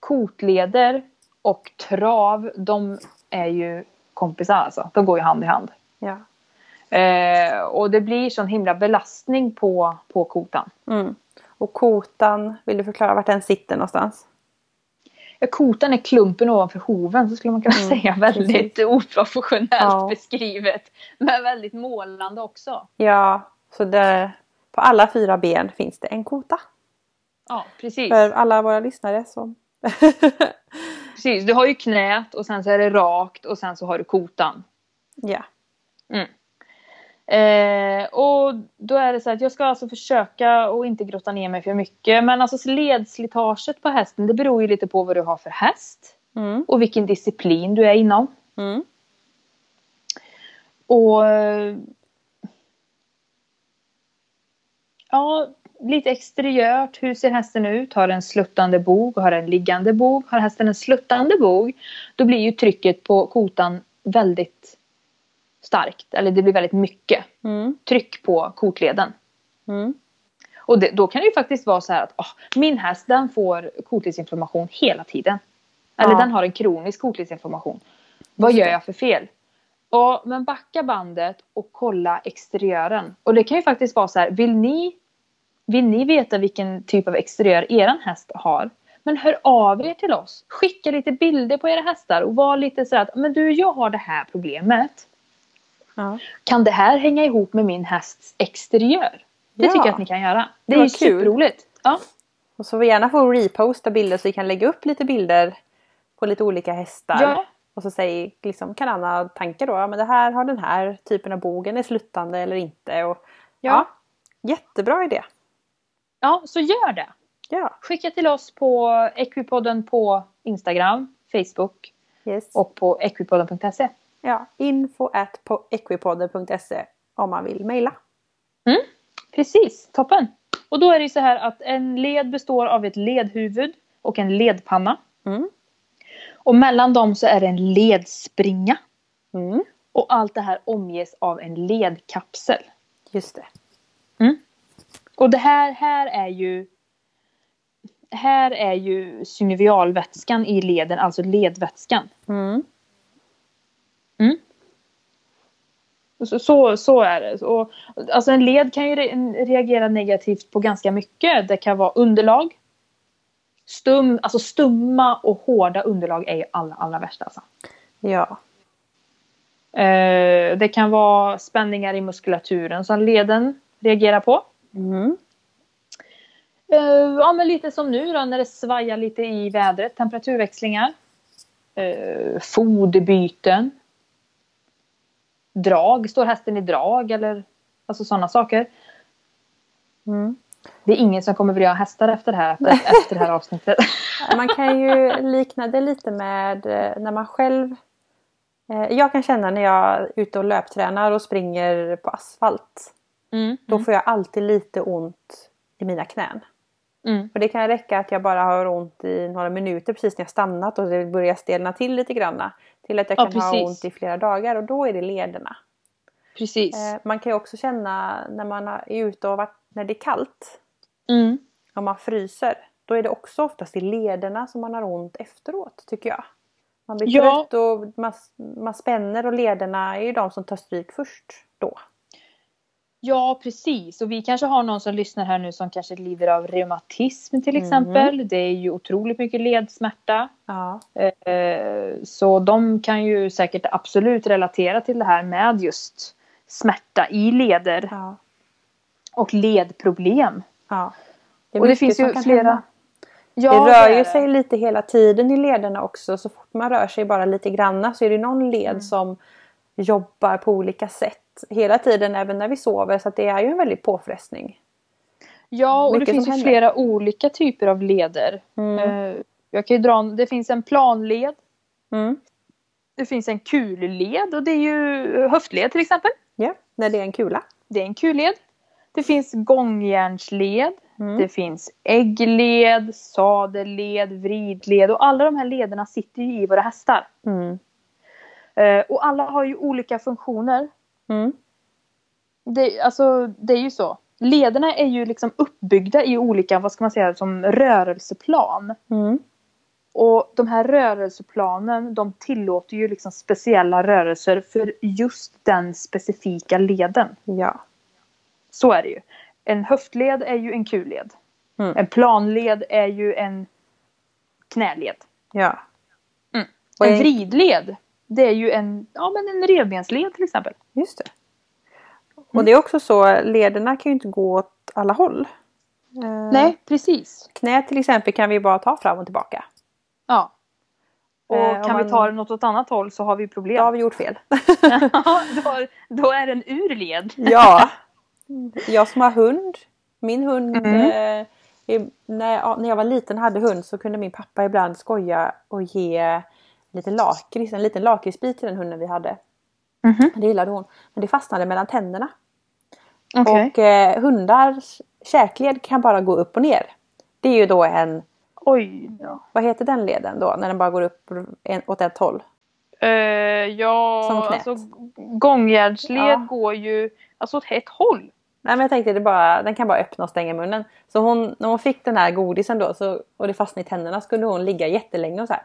Speaker 2: Kotleder och trav, de är ju kompisar alltså. De går ju hand i hand.
Speaker 1: Ja.
Speaker 2: Eh, och det blir sån himla belastning på, på kotan.
Speaker 1: Mm. Och kotan, vill du förklara vart den sitter någonstans?
Speaker 2: ja, kotan är klumpen ovanför hoven så skulle man kunna
Speaker 1: Mm,
Speaker 2: säga. Väldigt oprofessionellt
Speaker 1: Ja.
Speaker 2: beskrivet. Men väldigt målande också.
Speaker 1: Ja, så det, på alla fyra ben finns det en kota.
Speaker 2: Ja, precis.
Speaker 1: För alla våra lyssnare som...
Speaker 2: precis. Du har ju knät och sen så är det rakt och sen så har du kotan.
Speaker 1: ja.
Speaker 2: Eh, och då är det så att jag ska alltså försöka och inte grotta ner mig för mycket. Men alltså ledslitaget på hästen det beror ju lite på vad du har för häst.
Speaker 1: Mm.
Speaker 2: Och vilken disciplin du är inom.
Speaker 1: Mm.
Speaker 2: Och ja, lite exteriört. Hur ser hästen ut? Har den sluttande bog? Har den liggande bog? Har hästen en sluttande bog? Då blir ju trycket på kotan väldigt starkt. Eller det blir väldigt mycket
Speaker 1: Mm.
Speaker 2: tryck på kotleden.
Speaker 1: Mm.
Speaker 2: Och det, då kan det ju faktiskt vara så här att åh, min häst den får kotledsinflammation hela tiden. Eller
Speaker 1: Ja.
Speaker 2: den har en kronisk kotledsinflammation. Vad gör jag för fel? Och, men backa bandet och kolla exteriören. Och det kan ju faktiskt vara så här, vill ni, vill ni veta vilken typ av exteriör eran häst har? Men hör av er till oss. Skicka lite bilder på era hästar och var lite så här att men du, jag har det här problemet.
Speaker 1: Ja.
Speaker 2: Kan det här hänga ihop med min hästs exteriör? Det
Speaker 1: Ja.
Speaker 2: tycker jag att ni kan göra. Det
Speaker 1: Det
Speaker 2: är ju
Speaker 1: kul.
Speaker 2: superroligt. Ja.
Speaker 1: Och så får vi gärna få reposta bilder så vi kan lägga upp lite bilder på lite olika hästar.
Speaker 2: Ja.
Speaker 1: Och så säger, liksom, kan Anna ha tankar då, ja men det här har den här typen av bogen, är sluttande eller inte. Och,
Speaker 2: Ja.
Speaker 1: jättebra idé.
Speaker 2: ja, så gör det.
Speaker 1: Ja,
Speaker 2: Skicka till oss på Equipodden på Instagram, Facebook
Speaker 1: yes.
Speaker 2: och på equipodden.se.
Speaker 1: ja, info at på equipodden.se om man vill mejla.
Speaker 2: Precis, toppen. Och då är det så här att en led består av ett ledhuvud och en ledpanna.
Speaker 1: Mm.
Speaker 2: Och mellan dem så är det en ledspringa.
Speaker 1: Mm.
Speaker 2: Och allt det här omges av en ledkapsel.
Speaker 1: Just det.
Speaker 2: Och det här, här är ju här är ju synovialvätskan i leden, alltså ledvätskan.
Speaker 1: Mm.
Speaker 2: Så, så, så är det. Och, alltså en led kan ju re- reagera negativt på ganska mycket. Det kan vara underlag. Stum, alltså stumma och hårda underlag är ju allra, allra värst alltså.
Speaker 1: Ja.
Speaker 2: Eh, det kan vara spänningar i muskulaturen som leden reagerar på.
Speaker 1: Mm.
Speaker 2: Eh, ja men lite som nu då när det svajar lite i vädret, temperaturväxlingar. Eh, foderbyten. Drag, står hästen i drag eller alltså sådana saker.
Speaker 1: Mm.
Speaker 2: Det är ingen som kommer vilja ha hästar efter det här, efter, efter det här avsnittet.
Speaker 1: Man kan ju likna det lite med eh, när man själv eh, Jag kan känna när jag är ute och löptränar och springer på asfalt.
Speaker 2: Mm.
Speaker 1: Då får jag alltid lite ont i mina knän.
Speaker 2: Mm.
Speaker 1: Och det kan räcka att jag bara har ont i några minuter precis när jag stannat och det börjar stelna till lite granna. Till att jag
Speaker 2: Ja,
Speaker 1: kan ha
Speaker 2: precis.
Speaker 1: ont i flera dagar och då är det lederna.
Speaker 2: Precis.
Speaker 1: Eh, man kan ju också känna när man är ute och varit, när det är kallt
Speaker 2: Mm.
Speaker 1: och man fryser. Då är det också oftast i lederna som man har ont efteråt tycker jag. Man blir
Speaker 2: Ja.
Speaker 1: trött och man, man spänner och lederna är ju de som tar stryk först då.
Speaker 2: Ja, precis. Och vi kanske har någon som lyssnar här nu som kanske lider av reumatism till exempel. Det är ju otroligt mycket ledsmärta.
Speaker 1: Ja.
Speaker 2: Eh, Så de kan ju säkert absolut relatera till det här med just smärta i leder
Speaker 1: ja.
Speaker 2: och ledproblem.
Speaker 1: ja. är
Speaker 2: Och det finns ju flera...
Speaker 1: hända.
Speaker 2: Ja,
Speaker 1: det rör ju
Speaker 2: det.
Speaker 1: sig lite hela tiden i lederna också. Så fort man rör sig bara lite granna så är det någon led
Speaker 2: Mm.
Speaker 1: som jobbar på olika sätt. Hela tiden även när vi sover så att det är ju en väldig påfrestning.
Speaker 2: Ja, och det
Speaker 1: mycket
Speaker 2: finns
Speaker 1: som
Speaker 2: ju
Speaker 1: händer.
Speaker 2: flera olika typer av leder.
Speaker 1: Mm.
Speaker 2: Eh, Jag kan ju dra, det finns en planled.
Speaker 1: Mm.
Speaker 2: Det finns en kulled och det är ju höftled till exempel.
Speaker 1: Ja, när det är en kula.
Speaker 2: Det är en kulled. Det finns gångjärnsled.
Speaker 1: Mm.
Speaker 2: Det finns äggled, sadelled, vridled och alla de här lederna sitter ju i våra hästar.
Speaker 1: Mm.
Speaker 2: Eh, Och alla har ju olika funktioner.
Speaker 1: Mm.
Speaker 2: Det, alltså, det är ju så. Lederna är ju liksom uppbyggda i olika, vad ska man säga, som rörelseplan.
Speaker 1: Mm.
Speaker 2: Och de här rörelseplanen de tillåter ju liksom speciella rörelser för just den specifika leden.
Speaker 1: Ja.
Speaker 2: Så är det ju. En höftled är ju en kulled.
Speaker 1: Mm.
Speaker 2: En planled är ju en knäled.
Speaker 1: Ja.
Speaker 2: Mm. En- vridled, det är ju en, ja, men en revbensled till exempel.
Speaker 1: Just det.
Speaker 2: Mm.
Speaker 1: Och det är också så, lederna kan ju inte gå åt alla håll. Eh,
Speaker 2: Nej, precis.
Speaker 1: Knä till exempel kan vi bara ta fram och tillbaka.
Speaker 2: Ja. Och
Speaker 1: Eh,
Speaker 2: kan
Speaker 1: man-
Speaker 2: vi ta den åt ett annat håll så har vi problem.
Speaker 1: Då har vi gjort fel.
Speaker 2: Ja, då, då är den ur led.
Speaker 1: ja. Jag som har hund. Min hund.
Speaker 2: Mm.
Speaker 1: Eh, i- när, ja, när jag var liten hade hund så kunde min pappa ibland skoja och ge lite lakrits, en liten lakritsbit till den hunden vi hade.
Speaker 2: Mhm.
Speaker 1: Det gillade hon. Men det fastnade mellan tänderna.
Speaker 2: Okej.
Speaker 1: Och eh, hundars käkled kan bara gå upp och ner. Det är ju då en,
Speaker 2: Oj då.
Speaker 1: vad heter den leden då? När den bara går upp en, åt ett håll.
Speaker 2: Eh, ja,
Speaker 1: Som knät.
Speaker 2: alltså gångjärnsled
Speaker 1: Ja.
Speaker 2: går ju alltså åt ett håll.
Speaker 1: Nej men jag tänkte det bara, den kan bara öppna och stänga munnen. Så hon, när hon fick den här godisen då så, och det fastnade i tänderna skulle hon ligga jättelänge och så här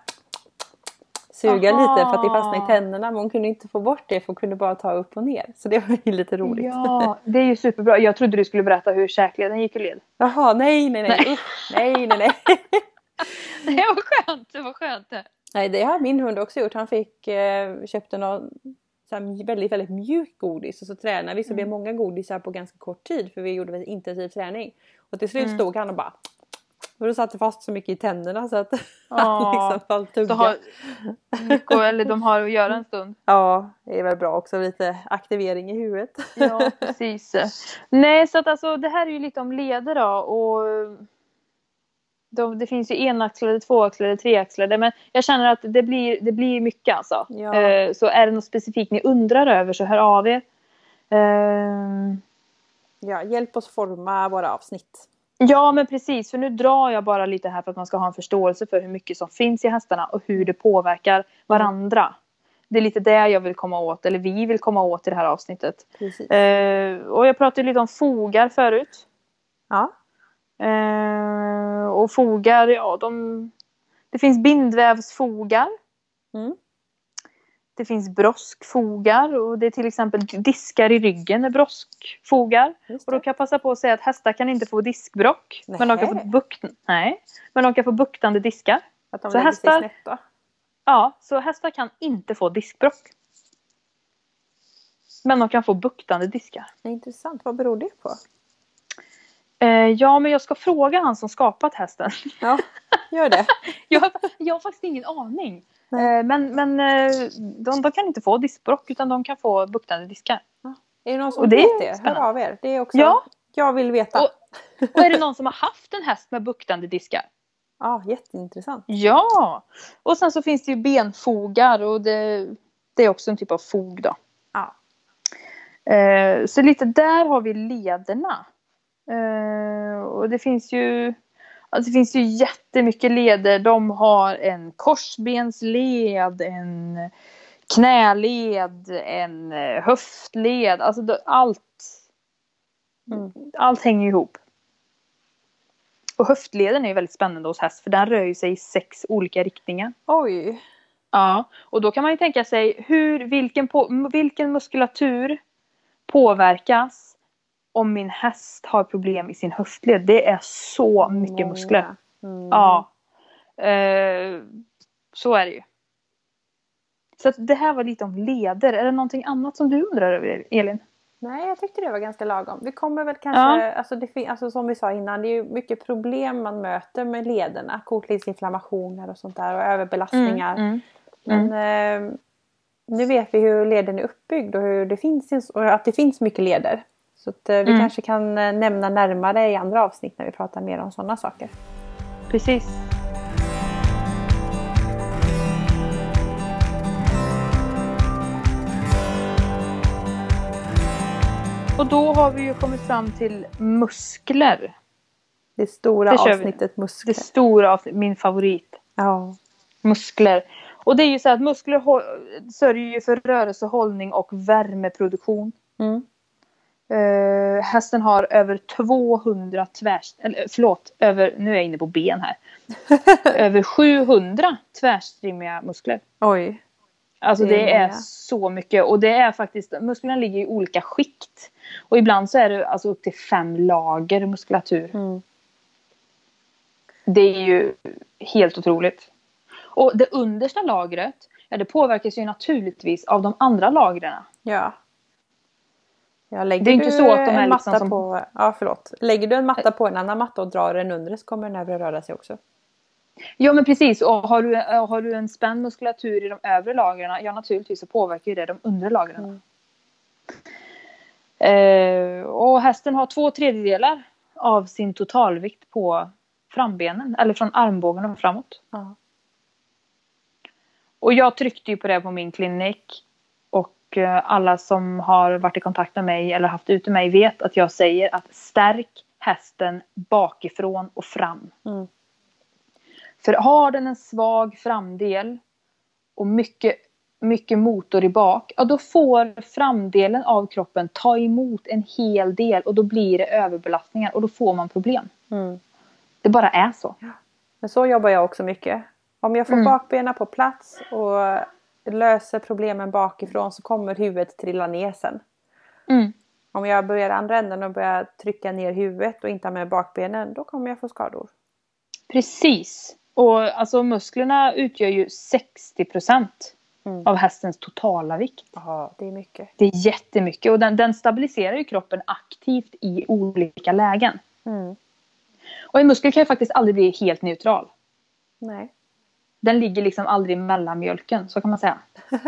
Speaker 1: suga
Speaker 2: Aha.
Speaker 1: lite för att det fastnade i tänderna men hon kunde inte få bort det för hon kunde bara ta upp och ner. Så det var ju lite roligt.
Speaker 2: Ja, det är ju superbra. Jag trodde du skulle berätta hur käkleden gick i led.
Speaker 1: Jaha, nej nej nej.
Speaker 2: Nej.
Speaker 1: Nej nej nej.
Speaker 2: Det var skönt, det var skönt det.
Speaker 1: nej det har min hund också gjort. Han fick, eh, köpte någon så väldigt väldigt mjuk godis och så tränade vi så det blev många godisar på ganska kort tid för vi gjorde väldigt intensiv träning. Och till slut
Speaker 2: Mm.
Speaker 1: stod han och bara och då satt det fast så mycket i tänderna så att han liksom fall tugga.
Speaker 2: har, mycket, eller de har att göra en stund.
Speaker 1: Ja, det är väl bra också lite aktivering i huvudet.
Speaker 2: Ja, precis. Nej, så att alltså det här är ju lite om leder då och de, det finns ju enaxlade, tvåaxlade, treaxlade men jag känner att det blir, det blir mycket alltså.
Speaker 1: Ja.
Speaker 2: Eh, så är det något specifikt ni undrar över så hör av er. Eh,
Speaker 1: Ja, hjälp oss forma våra avsnitt.
Speaker 2: Ja men precis för nu drar jag bara lite här för att man ska ha en förståelse för hur mycket som finns i hästarna och hur det påverkar varandra. Det är lite det jag vill komma åt, eller vi vill komma åt i det här avsnittet. Eh, och jag pratade lite om fogar förut.
Speaker 1: Ja.
Speaker 2: Eh, och fogar, ja de... Det finns bindvävsfogar.
Speaker 1: Mm.
Speaker 2: Det finns broskfogar och det är till exempel diskar i ryggen är broskfogar. Och då kan jag passa på att säga att hästar kan inte få diskbrock. Men de, kan få bukt... Nej. men de kan få buktande diskar.
Speaker 1: Att de
Speaker 2: så hästar-
Speaker 1: sig snett.
Speaker 2: Ja, så hästar kan inte få diskbrock. Men de kan få buktande diskar.
Speaker 1: Intressant, vad beror det på?
Speaker 2: Eh, ja, men jag ska fråga han som skapat hästen.
Speaker 1: Ja, gör det.
Speaker 2: Jag har, jag har faktiskt ingen aning.
Speaker 1: Nej.
Speaker 2: Eh, men men eh, de, de kan inte få diskbrock utan de kan få buktande diskar.
Speaker 1: Är det någon som
Speaker 2: Och det
Speaker 1: vet det? Hör
Speaker 2: spännande.
Speaker 1: av er. Det är också,
Speaker 2: Ja.
Speaker 1: Jag vill veta.
Speaker 2: Och- Och är det någon som har haft en häst med buktande diskar?
Speaker 1: Ja, jätteintressant.
Speaker 2: Ja! Och sen så finns det ju benfogar och det, det är också en typ av fog då.
Speaker 1: Ja.
Speaker 2: Eh, så lite där har vi lederna. Eh, och det finns ju alltså det finns ju jättemycket leder. De har en korsbensled, en knäled, en eh, höftled. Alltså det- allt.
Speaker 1: Mm.
Speaker 2: Allt hänger ihop. Och höftleden är ju väldigt spännande hos häst för den rör ju sig i sex olika riktningar.
Speaker 1: Oj.
Speaker 2: Ja, och då kan man ju tänka sig hur, vilken, på, vilken muskulatur påverkas om min häst har problem i sin höftled. Det är så mycket
Speaker 1: Många.
Speaker 2: muskler.
Speaker 1: Mm.
Speaker 2: Ja. Eh, så är det ju. Så det här var lite om leder. Är det någonting annat som du undrar över Elin?
Speaker 1: Nej, jag tyckte det var ganska lagom. Vi kommer väl kanske,
Speaker 2: Ja.
Speaker 1: alltså, det, alltså som vi sa innan, det är ju mycket problem man möter med lederna. Kotledsinflammationer och sånt där och överbelastningar.
Speaker 2: Mm.
Speaker 1: Men eh, nu vet vi hur leden är uppbyggd och, hur det finns, och att det finns mycket leder. Så att, eh, vi
Speaker 2: Mm.
Speaker 1: kanske kan eh, nämna närmare i andra avsnitt när vi pratar mer om sådana saker.
Speaker 2: Precis. Och då har vi ju kommit fram till muskler.
Speaker 1: Det stora
Speaker 2: Det kör vi.
Speaker 1: avsnittet muskler.
Speaker 2: Det stora av min favorit.
Speaker 1: Ja.
Speaker 2: Muskler. Och det är ju så att muskler sörjer ju för rörelse, hållning och värmeproduktion.
Speaker 1: Mm.
Speaker 2: Uh, hästen har över 200 tvärs... Eller förlåt, över, nu är jag inne på ben här. över 700 tvärstrimmiga muskler.
Speaker 1: Oj.
Speaker 2: Alltså
Speaker 1: Det är
Speaker 2: det är
Speaker 1: många.
Speaker 2: så mycket och det är faktiskt, musklerna ligger i olika skikt. Och ibland så är det alltså upp till fem lager muskulatur.
Speaker 1: Mm.
Speaker 2: Det är ju helt otroligt. Och det understa lagret, ja det påverkas ju naturligtvis av de andra lagren.
Speaker 1: Ja. Ja, lägger
Speaker 2: Det är inte så att de är
Speaker 1: en
Speaker 2: liksom
Speaker 1: matta
Speaker 2: som-
Speaker 1: på... Ja, förlåt. Lägger du en matta på en annan matta och drar den under så kommer den övre röra sig också.
Speaker 2: Ja men precis, och har du, äh, har du en spänd muskulatur i de övre lagren, ja naturligtvis så påverkar det de undre lagren.
Speaker 1: Mm.
Speaker 2: Eh, och hästen har två tredjedelar av sin totalvikt på frambenen, eller från armbågen och framåt.
Speaker 1: Ja.
Speaker 2: Och jag tryckte ju på det på min klinik. Och eh, alla som har varit i kontakt med mig eller haft ute mig vet att jag säger att stärk hästen bakifrån och fram.
Speaker 1: Mm.
Speaker 2: För har den en svag framdel och mycket, mycket motor i bak, ja då får framdelen av kroppen ta emot en hel del och då blir det överbelastningar och då får man problem.
Speaker 1: Mm.
Speaker 2: Det bara är så.
Speaker 1: Men så jobbar jag också mycket. Om jag får
Speaker 2: Mm.
Speaker 1: bakbenen på plats och löser problemen bakifrån så kommer huvudet trilla ner sen.
Speaker 2: Mm.
Speaker 1: Om jag börjar andra änden och börjar trycka ner huvudet och inte har med bakbenen då kommer jag få skador.
Speaker 2: Precis. Och alltså musklerna utgör ju 60
Speaker 1: Mm.
Speaker 2: av hästens totala vikt.
Speaker 1: Ja, det är mycket.
Speaker 2: Det är jättemycket och den, den stabiliserar ju kroppen aktivt i olika lägen.
Speaker 1: Mm.
Speaker 2: Och en muskel kan ju faktiskt aldrig bli helt neutral.
Speaker 1: Nej.
Speaker 2: Den ligger liksom aldrig i mellanmjölken, så kan man säga.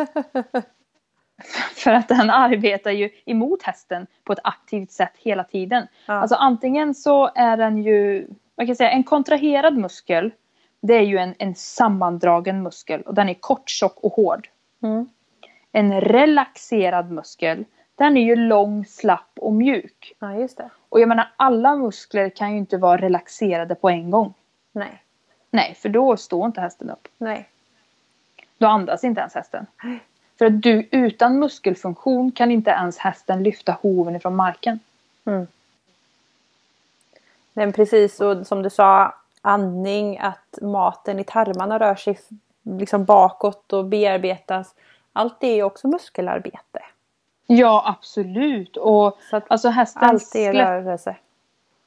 Speaker 2: För att den arbetar ju emot hästen på ett aktivt sätt hela tiden.
Speaker 1: Ja.
Speaker 2: Alltså antingen så är den ju, vad kan säga, en kontraherad muskel. Det är ju en, en sammandragen muskel och den är kort, tjock och hård.
Speaker 1: Mm.
Speaker 2: En relaxerad muskel, den är ju lång, slapp och mjuk.
Speaker 1: ja, just det.
Speaker 2: Och jag menar alla muskler kan ju inte vara relaxerade på en gång.
Speaker 1: Nej.
Speaker 2: Nej, för då står inte hästen upp.
Speaker 1: Nej.
Speaker 2: Då andas inte ens hästen.
Speaker 1: Nej.
Speaker 2: För att du, utan muskelfunktion kan inte ens hästen lyfta hoven ifrån marken.
Speaker 1: Mm. Men precis och som du sa, andning, att maten i tarmarna rör sig liksom bakåt och bearbetas. Allt det är också muskelarbete.
Speaker 2: Ja, absolut. Och
Speaker 1: Så att
Speaker 2: alltså hästens
Speaker 1: allt är rörelse.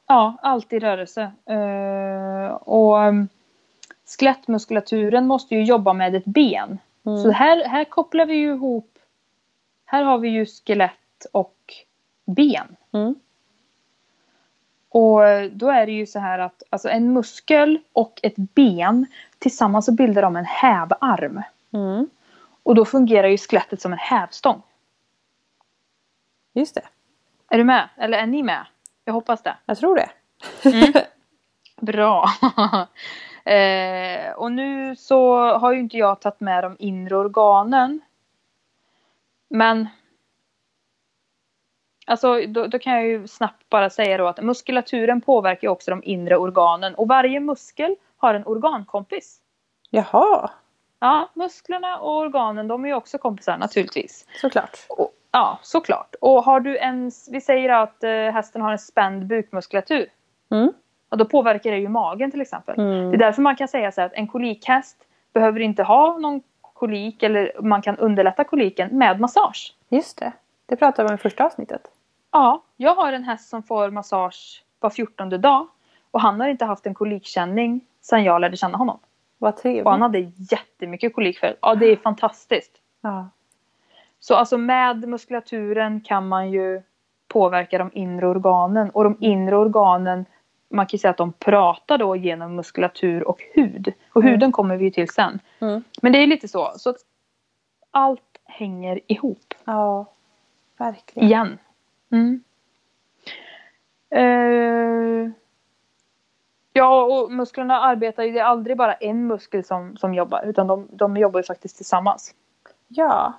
Speaker 2: Ja, allt i rörelse. Eh, och um, skelettmuskulaturen måste ju jobba med ett ben.
Speaker 1: Mm.
Speaker 2: Så här, här kopplar vi ju ihop. Här har vi ju skelett och ben.
Speaker 1: Mm.
Speaker 2: Och då är det ju så här att alltså en muskel och ett ben tillsammans så bildar de en hävarm.
Speaker 1: Mm.
Speaker 2: Och då fungerar ju skelettet som en hävstång.
Speaker 1: Just det.
Speaker 2: Är du med? Eller är ni med? Jag hoppas det.
Speaker 1: Jag tror det.
Speaker 2: Bra. Eh, och nu så har ju inte jag tagit med de inre organen. Men Alltså då, då kan jag ju snabbt bara säga då att muskulaturen påverkar ju också de inre organen och varje muskel har en organkompis.
Speaker 1: Jaha,
Speaker 2: Ja, musklerna och organen de är ju också kompisar naturligtvis.
Speaker 1: såklart.
Speaker 2: Och, ja, såklart. Och har du en, vi säger att eh, hästen har en spänd bukmuskulatur.
Speaker 1: Mm.
Speaker 2: Och då påverkar det ju magen till exempel.
Speaker 1: Mm.
Speaker 2: Det är därför man kan säga så här att en kolikhäst behöver inte ha någon kolik eller man kan underlätta koliken med massage.
Speaker 1: Just det. Det pratade vi om i första avsnittet.
Speaker 2: Ja, jag har en häst som får massage var fjortonde dag och han har inte haft en kolikkänning sedan jag lärde känna honom.
Speaker 1: Vad trevligt.
Speaker 2: Och han hade jättemycket kolik förut. Ja, det är fantastiskt.
Speaker 1: Ja.
Speaker 2: Så alltså med muskulaturen kan man ju påverka de inre organen och de inre organen man kan säga att de pratar då genom muskulatur och hud. Och
Speaker 1: Mm.
Speaker 2: huden kommer vi ju till sen.
Speaker 1: Mm.
Speaker 2: Men det är lite så. Så att allt hänger ihop
Speaker 1: ja, verkligen.
Speaker 2: igen. Mm. Eh, ja, och musklerna arbetar ju. Det är aldrig bara en muskel som, som jobbar. Utan de, de jobbar ju faktiskt tillsammans.
Speaker 1: Ja.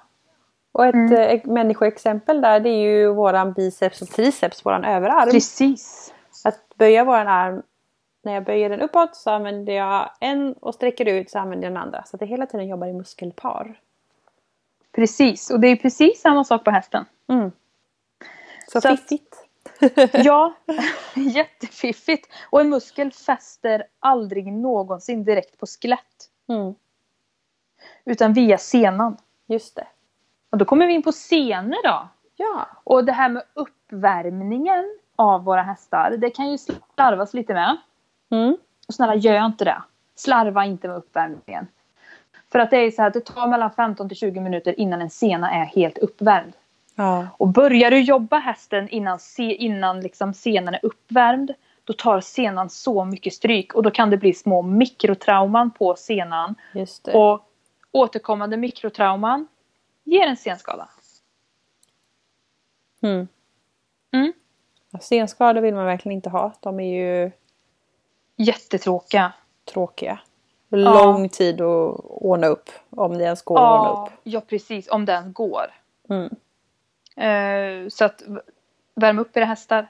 Speaker 1: Och ett
Speaker 2: Mm.
Speaker 1: eh, människoexempel där det är ju våran biceps och triceps, våran överarm.
Speaker 2: Precis.
Speaker 1: Att böja våran arm. När jag böjer den uppåt så använder jag en och sträcker ut så använder jag den andra. Så att det hela tiden jobbar i muskelpar.
Speaker 2: Precis. Och det är precis samma sak på hästen.
Speaker 1: Mm. Så,
Speaker 2: Så
Speaker 1: fiffigt.
Speaker 2: Ja, jättefiffigt. Och en muskel fäster aldrig någonsin direkt på skelett.
Speaker 1: Mm.
Speaker 2: Utan via senan.
Speaker 1: Just det.
Speaker 2: Och då kommer vi in på senor då.
Speaker 1: Ja.
Speaker 2: Och det här med uppvärmningen av våra hästar. Det kan ju slarvas lite med.
Speaker 1: Mm.
Speaker 2: Och snälla gör inte det. Slarva inte med uppvärmningen. För att det är så här, det tar mellan 15 till 20 minuter innan en sena är helt uppvärmd.
Speaker 1: Ja.
Speaker 2: Och börjar du jobba hästen innan, se, innan liksom senan är uppvärmd, då tar senan så mycket stryk och då kan det bli små mikrotrauman på senan. Och återkommande mikrotrauman ger en senskada.
Speaker 1: Mm.
Speaker 2: Mm.
Speaker 1: Ja, Senskador vill man verkligen inte ha. De är ju
Speaker 2: Jättetråkiga.
Speaker 1: tråkiga. Lång tid att ordna upp. Om det ens går att ordna
Speaker 2: Ja,
Speaker 1: upp.
Speaker 2: ja, precis. Om den går.
Speaker 1: Mm.
Speaker 2: Eh, så att värm upp era hästar.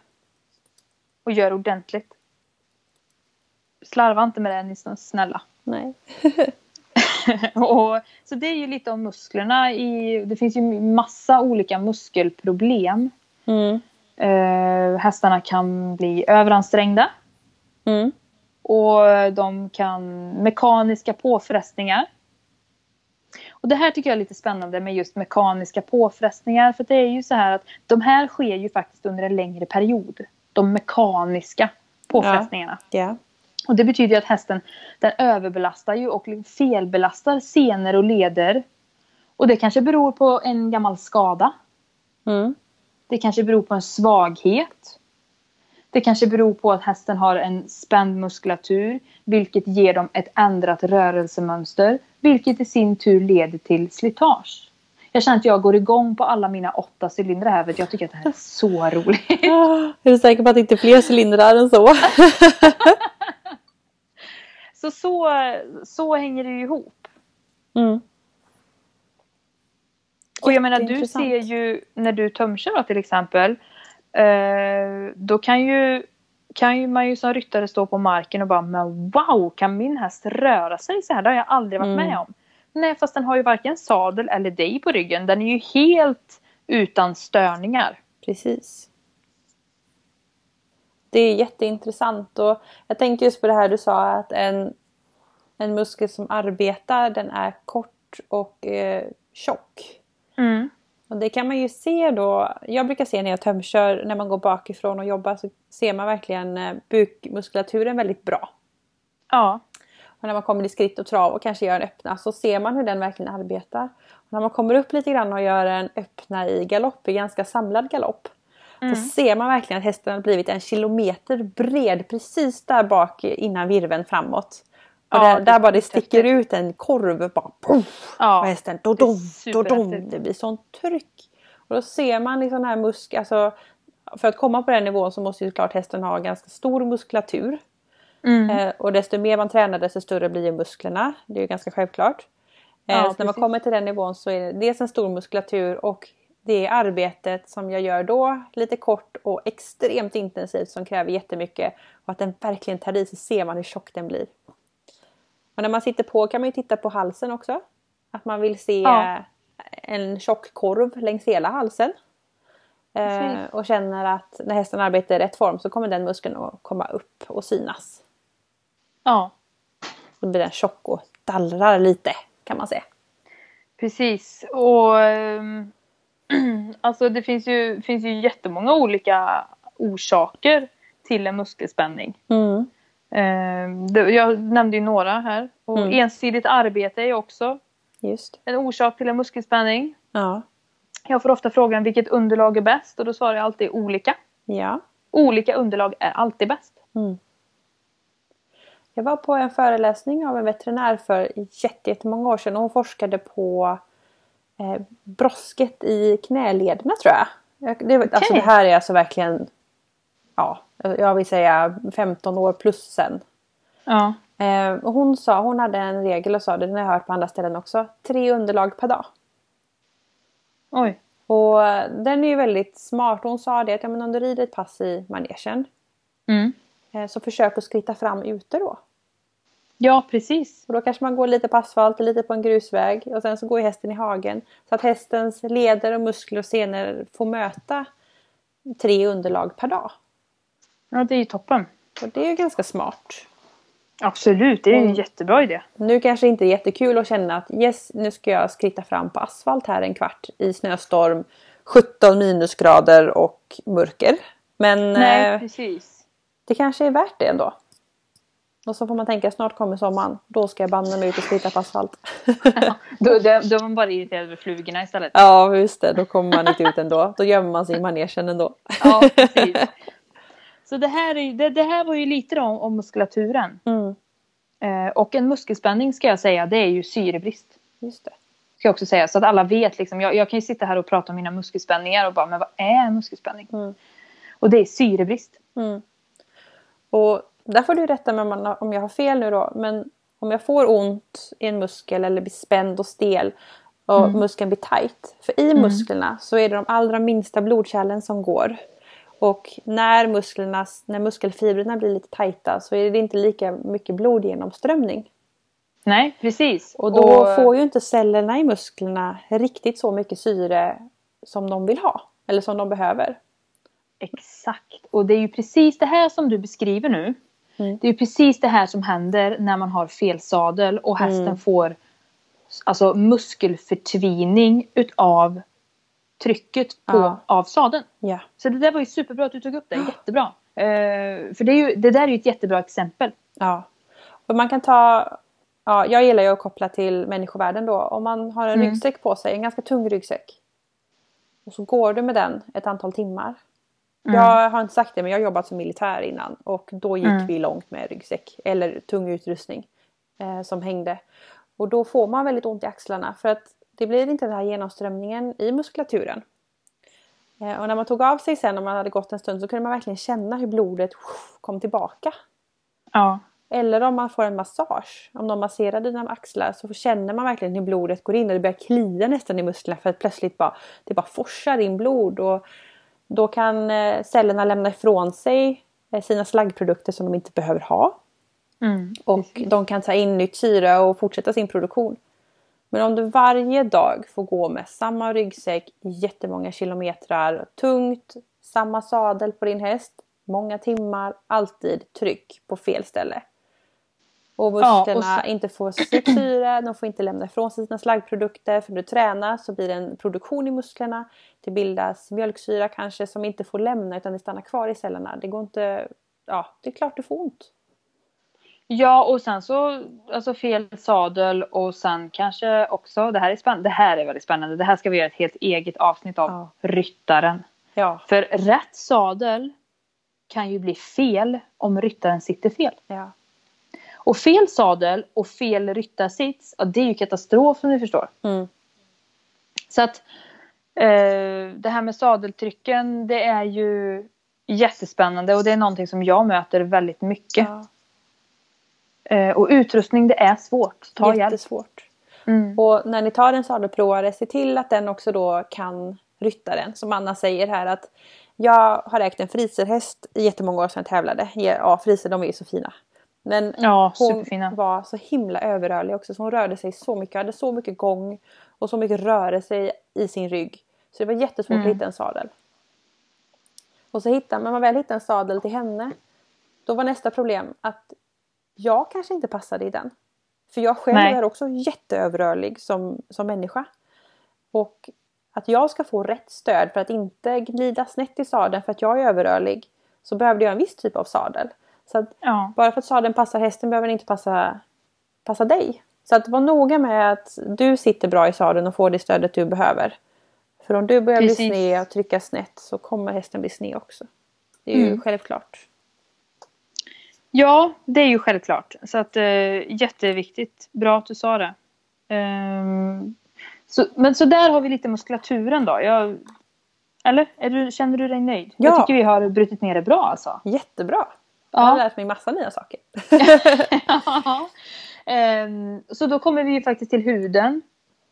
Speaker 2: Och gör ordentligt. Slarva inte med det, ni så snälla.
Speaker 1: Nej.
Speaker 2: och, så det är ju lite om musklerna. I, det finns ju massa olika muskelproblem.
Speaker 1: Mm.
Speaker 2: Eh, hästarna kan bli överansträngda.
Speaker 1: Mm.
Speaker 2: Och de kan mekaniska påfrestningar. Och det här tycker jag är lite spännande med just mekaniska påfrestningar. För det är ju så här att de här sker ju faktiskt under en längre period. De mekaniska påfrestningarna.
Speaker 1: Ja.
Speaker 2: Och det betyder ju att hästen den överbelastar ju och felbelastar senor och leder. Och det kanske beror på en gammal skada.
Speaker 1: Mm.
Speaker 2: Det kanske beror på en svaghet. Det kanske beror på att hästen har en spänd muskulatur, vilket ger dem ett ändrat rörelsemönster, vilket i sin tur leder till slitage. Jag känner att jag går igång på alla mina åtta cylindrar här för jag tycker att det här är så roligt.
Speaker 1: Ah, Är du säker på att det inte är fler cylindrar än så?
Speaker 2: Så, så, så hänger det ju ihop.
Speaker 1: Mm.
Speaker 2: Och jag menar, du ser ju när du tömkör till exempel. Eh, då kan ju, kan ju man ju som ryttare stå på marken och bara men wow, kan min häst röra sig så här? Det har jag aldrig varit
Speaker 1: Mm.
Speaker 2: med om. Nej, fast den har ju varken sadel eller dig på ryggen. Den är ju helt utan störningar.
Speaker 1: Precis. Det är jätteintressant och jag tänkte just på det här du sa att en, en muskel som arbetar den är kort och eh, tjock.
Speaker 2: Mm.
Speaker 1: Och det kan man ju se då, jag brukar se när jag tömkör, när man går bakifrån och jobbar så ser man verkligen eh, bukmuskulaturen väldigt bra.
Speaker 2: Ja.
Speaker 1: Och när man kommer i skritt och trav och kanske gör en öppna så ser man hur den verkligen arbetar. Och när man kommer upp lite grann och gör en öppna i galopp, i ganska samlad galopp.
Speaker 2: Mm.
Speaker 1: Så ser man verkligen att hästen har blivit en kilometer bred precis där bak innan virven framåt. Och
Speaker 2: Ja,
Speaker 1: där, där bara det sticker ut en korv bara poff,
Speaker 2: Ja,
Speaker 1: och hästen dodom, dodom. Det blir sånt tryck. Och då ser man liksom den här musk, alltså för att komma på den nivån så måste ju såklart hästen ha ganska stor muskulatur.
Speaker 2: Mm.
Speaker 1: Eh, och desto mer man tränar desto större blir musklerna. Det är ju ganska självklart. Eh,
Speaker 2: Ja,
Speaker 1: så när man kommer till den nivån så är det dels en stor muskulatur och det är arbetet som jag gör då lite kort och extremt intensivt som kräver jättemycket. Och att den verkligen tar i så ser man hur tjock den blir. Och när man sitter på kan man ju titta på halsen också. Att man vill se
Speaker 2: Ja.
Speaker 1: en tjock korv längs hela halsen. Eh, och känner att när hästen arbetar i rätt form så kommer den muskeln att komma upp och synas.
Speaker 2: Ja,
Speaker 1: Då blir den tjock och dallrar lite kan man säga.
Speaker 2: precis. Och ehm, alltså det finns ju, finns ju jättemånga olika orsaker till en muskelspänning.
Speaker 1: Mm.
Speaker 2: Ehm, jag nämnde ju några här. Och
Speaker 1: Mm.
Speaker 2: ensidigt arbete är också
Speaker 1: Just.
Speaker 2: en orsak till en muskelspänning.
Speaker 1: Ja.
Speaker 2: Jag får ofta frågan vilket underlag är bäst och då svarar jag alltid olika.
Speaker 1: Ja.
Speaker 2: Olika underlag är alltid bäst.
Speaker 1: Mm. Jag var på en föreläsning av en veterinär för jätte- jättemånga år sedan och hon forskade på eh, brosket i knälederna tror jag. det, alltså
Speaker 2: Okej.
Speaker 1: det här är alltså verkligen, ja, jag vill säga 15 år plus sen.
Speaker 2: Ja.
Speaker 1: Eh, och hon sa, hon hade en regel och sa det, den har jag hört på andra ställen också, tre underlag per dag.
Speaker 2: Oj.
Speaker 1: Och den är ju väldigt smart. Hon sa det att ja, men om du rider ett pass i manegen
Speaker 2: Mm.
Speaker 1: eh, så försök att skritta fram ute då.
Speaker 2: Ja, precis.
Speaker 1: Och då kanske man går lite på asfalt, lite på en grusväg och sen så går hästen i hagen. Så att hästens leder och muskler och senor får möta tre underlag per dag.
Speaker 2: Ja, det är ju toppen.
Speaker 1: Och det är ju ganska smart.
Speaker 2: Absolut, det är en jättebra idé.
Speaker 1: Nu kanske inte är jättekul att känna att yes, nu ska jag skritta fram på asfalt här en kvart i snöstorm, 17 minusgrader och mörker. Men
Speaker 2: Nej,
Speaker 1: eh,
Speaker 2: precis.
Speaker 1: det kanske är värt det ändå. Och så får man tänka snart kommer sommaren. Då ska jag banne mig ut och slita på asfalt.
Speaker 2: Då, då, då är man bara irriterad över flugorna istället.
Speaker 1: ja just det, då kommer man inte ut ändå. Då gömmer man sig i manegen ändå.
Speaker 2: Ja, precis. Så det här, är, det, det här var ju lite då om, om muskulaturen.
Speaker 1: Mm,
Speaker 2: Eh, och en muskelspänning ska jag säga, det är ju syrebrist.
Speaker 1: just det.
Speaker 2: Ska jag också säga, så att alla vet liksom. Jag, jag kan ju sitta här och prata om mina muskelspänningar och bara, men vad är en muskelspänning?
Speaker 1: Mm.
Speaker 2: Och det är syrebrist.
Speaker 1: Mm. Och där får du rätta mig om, jag har fel nu då. Men om jag får ont i en muskel eller blir spänd och stel och
Speaker 2: Mm.
Speaker 1: muskeln blir tight. För i musklerna så är det de allra minsta blodkärlen som går. Och när, musklerna, när muskelfibrerna blir lite tajta så är det inte lika mycket blodgenomströmning.
Speaker 2: Nej, precis.
Speaker 1: Och då får ju inte cellerna i musklerna riktigt så mycket syre som de vill ha. Eller som de behöver.
Speaker 2: Exakt. Och det är ju precis det här som du beskriver nu.
Speaker 1: Mm.
Speaker 2: Det är ju precis det här som händer när man har fel sadel och hästen
Speaker 1: Mm.
Speaker 2: får alltså muskelförtvining utav trycket på,
Speaker 1: Ja.
Speaker 2: av sadeln.
Speaker 1: Ja.
Speaker 2: Så det där var ju superbra att du tog upp det. Jättebra. Eh, för det, är ju, det där är ju ett jättebra exempel.
Speaker 1: Ja. Och man kan ta... Ja, jag gillar ju att koppla till människovärlden då. Om man har en
Speaker 2: Mm.
Speaker 1: ryggsäck på sig, en ganska tung ryggsäck. Och så går du med den ett antal timmar.
Speaker 2: Mm.
Speaker 1: Jag har inte sagt det men jag har jobbat som militär innan. Och då gick
Speaker 2: Mm.
Speaker 1: vi långt med ryggsäck. Eller tung utrustning. Eh, som hängde. Och då får man väldigt ont i axlarna. För att det blir inte den här genomströmningen i muskulaturen. Eh, och när man tog av sig sen, om man hade gått en stund, så kunde man verkligen känna hur blodet kom tillbaka.
Speaker 2: Ja.
Speaker 1: Eller om man får en massage. Om de masserar dina axlar så känner man verkligen hur blodet går in och det börjar klia nästan i musklerna för att plötsligt bara, det bara forsar in blod. Och då kan eh, cellerna lämna ifrån sig eh, sina slaggprodukter som de inte behöver ha.
Speaker 2: Mm.
Speaker 1: Och de kan ta in nytt syre och fortsätta sin produktion. Men om du varje dag får gå med samma ryggsäck jättemånga kilometrar, tungt, samma sadel på din häst, många timmar, alltid tryck på fel ställe. Och
Speaker 2: Ja, och
Speaker 1: musklerna inte får sitt syre, de får inte lämna ifrån sig sina slaggprodukter. För när du tränar så blir det en produktion i musklerna. Det bildas mjölksyra kanske som inte får lämna utan det stannar kvar i cellerna. Det går inte... Ja, det är klart du får ont.
Speaker 2: Ja, och sen så alltså fel sadel och sen kanske också, det här är spännande, det här är väldigt spännande, det här ska vi göra ett helt eget avsnitt av,
Speaker 1: Ja.
Speaker 2: ryttaren.
Speaker 1: Ja,
Speaker 2: För rätt sadel kan ju bli fel om ryttaren sitter fel.
Speaker 1: ja.
Speaker 2: Och fel sadel och fel ryttarsits, ja, det är ju katastrof som ni förstår.
Speaker 1: Mm.
Speaker 2: Så att eh, det här med sadeltrycken, det är ju jättespännande och det är någonting som jag möter väldigt mycket.
Speaker 1: ja.
Speaker 2: Eh, och utrustning, det är svårt. Ta hjälp.
Speaker 1: Jättesvårt.
Speaker 2: Mm.
Speaker 1: Och när ni tar en sadelprovare, se till att den också då kan ryttaren. Som Anna säger här att jag har ägt en friserhäst i jättemånga år sedan jag tävlade. Ja, friser de är ju så fina. Men
Speaker 2: Ja,
Speaker 1: hon
Speaker 2: superfina.
Speaker 1: var så himla överrörlig också. Så hon rörde sig så mycket, hade så mycket gång och så mycket rörelse i, i sin rygg. Så det var jättesvårt
Speaker 2: Mm.
Speaker 1: att hitta en sadel. Och så hittar man, man väl hittar en sadel till henne. Då var nästa problem att jag kanske inte passade i den. För jag själv
Speaker 2: Nej.
Speaker 1: är också jätteöverrörlig som, som människa. Och att jag ska få rätt stöd för att inte glida snett i sadeln för att jag är överrörlig. Så behövde jag en viss typ av sadel. Så att
Speaker 2: Ja.
Speaker 1: bara för att sadeln passar hästen behöver den inte passa, passa dig. Så att var noga med att du sitter bra i sadeln och får det stödet du behöver. För om du börjar
Speaker 2: Precis.
Speaker 1: bli sned och trycka snett så kommer hästen bli sned också. Det är ju
Speaker 2: Mm.
Speaker 1: självklart.
Speaker 2: Ja, det är ju självklart. Så att eh, jätteviktigt. Bra att du sa det. Ehm, så, men så där har vi lite muskulaturen då. Jag, eller? Du, känner du dig nöjd? Jag
Speaker 1: Ja.
Speaker 2: tycker vi har brutit ner det bra alltså.
Speaker 1: Jättebra! Jag har
Speaker 2: Ja.
Speaker 1: lärt mig massa nya saker.
Speaker 2: Ehm, så då kommer vi ju faktiskt till huden.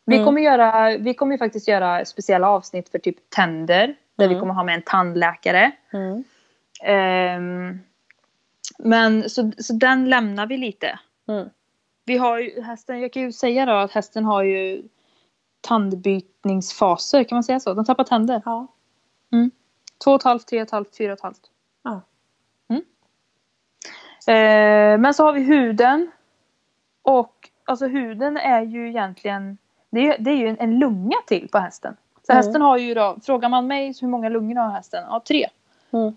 Speaker 2: Vi,
Speaker 1: Mm.
Speaker 2: kommer göra, vi kommer ju faktiskt göra speciella avsnitt för typ tänder. Där vi
Speaker 1: Mm.
Speaker 2: kommer ha med en tandläkare.
Speaker 1: Mm.
Speaker 2: Ehm, men så, så den lämnar vi lite.
Speaker 1: Mm.
Speaker 2: Vi har ju hästen, jag kan ju säga då att hästen har ju tandbytningsfaser, kan man säga så? De tappar tänder.
Speaker 1: Ja.
Speaker 2: Två och ett halvt, tre och ett halvt, fyra och ett halvt.
Speaker 1: Ja.
Speaker 2: Mm. Eh, men så har vi huden. Och alltså huden är ju egentligen, det är, det är ju en, en lunga till på hästen. Så
Speaker 1: Mm.
Speaker 2: hästen har ju då, frågar man mig hur många lungor har hästen? Ja, tre.
Speaker 1: Mm.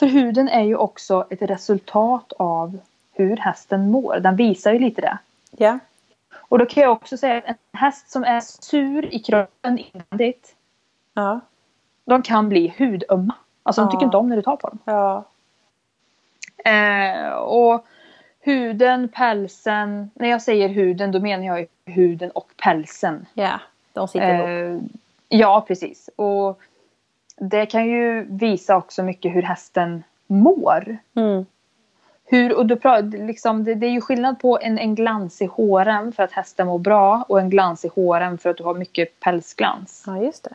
Speaker 2: För huden är ju också ett resultat av hur hästen mår. Den visar ju lite det.
Speaker 1: Ja.
Speaker 2: Och då kan jag också säga att en häst som är sur i kroppen invändigt.
Speaker 1: Ja.
Speaker 2: De kan bli hudömma. Alltså de
Speaker 1: Ja.
Speaker 2: tycker inte om när du tar på dem.
Speaker 1: Ja.
Speaker 2: Eh, och huden, pälsen. När jag säger huden då menar jag ju huden och pälsen.
Speaker 1: Ja. De sitter ihop.
Speaker 2: Eh, ja, precis. Och det kan ju visa också mycket hur hästen mår.
Speaker 1: Mm.
Speaker 2: Hur, och du pra- liksom, det, det är ju skillnad på en, en glans i håren för att hästen mår bra och en glans i håren för att du har mycket pälsglans.
Speaker 1: Ja, just det.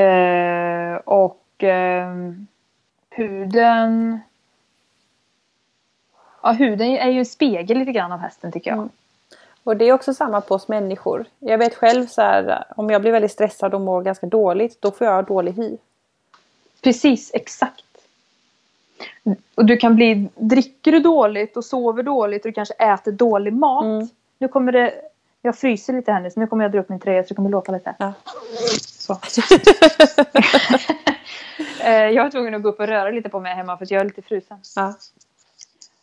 Speaker 2: Eh, och ehm, huden... Ja, huden är ju en spegel lite grann av hästen tycker jag.
Speaker 1: Mm. Och det är också samma på oss människor. Jag vet själv så här, om jag blir väldigt stressad och mår ganska dåligt, då får jag dålig hy.
Speaker 2: Precis, exakt. Och du kan bli, dricker du dåligt och sover dåligt och du kanske äter dålig mat.
Speaker 1: Mm.
Speaker 2: Nu kommer det, jag fryser lite här nu så nu kommer jag dra upp min tröja så det kommer låta lite.
Speaker 1: Ja.
Speaker 2: Så. Eh, jag var tvungen att gå upp och röra lite på mig hemma för att jag är lite frusen.
Speaker 1: Ja.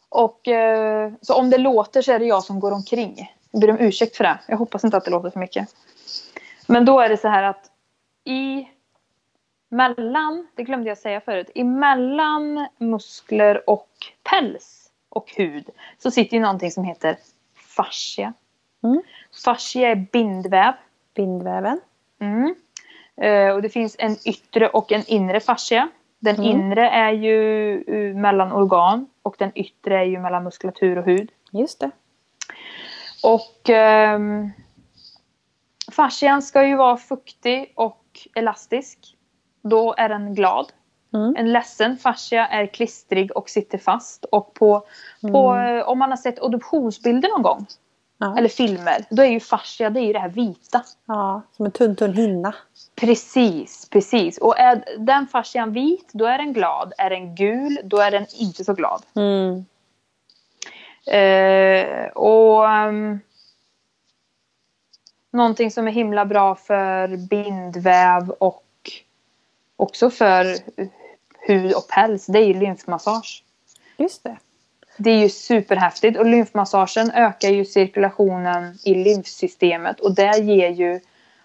Speaker 2: Och eh, så om det låter så är det jag som går omkring. Jag ber om ursäkt för det. Jag hoppas inte att det låter för mycket. Men då är det så här att i mellan, det glömde jag säga förut, emellan muskler och päls och hud så sitter ju någonting som heter fascia.
Speaker 1: Mm.
Speaker 2: Fascia är bindväv.
Speaker 1: Bindväven.
Speaker 2: Mm. Eh, och det finns en yttre och en inre fascia. Den
Speaker 1: Mm.
Speaker 2: inre är ju eh, mellan organ och den yttre är ju mellan muskulatur och hud.
Speaker 1: Just det.
Speaker 2: Och ehm, fascian ska ju vara fuktig och elastisk. Då är den glad.
Speaker 1: Mm.
Speaker 2: En ledsen fascia är klistrig och sitter fast. Och på, på,
Speaker 1: Mm.
Speaker 2: eh, om man har sett adoptionsbilder någon gång,
Speaker 1: Ja.
Speaker 2: eller filmer, då är ju fascia det är ju det här vita.
Speaker 1: ja, som en tunn tunn hinna.
Speaker 2: Precis, precis. Och är den fascian vit, då är den glad. Är den gul, då är den inte så glad.
Speaker 1: Mm.
Speaker 2: Eh, och um, Någonting som är himla bra för bindväv och också för hud och päls, det är ju lymfmassage.
Speaker 1: Just det.
Speaker 2: Det är ju superhäftigt och lymfmassagen ökar ju cirkulationen i lymfsystemet och det ger ju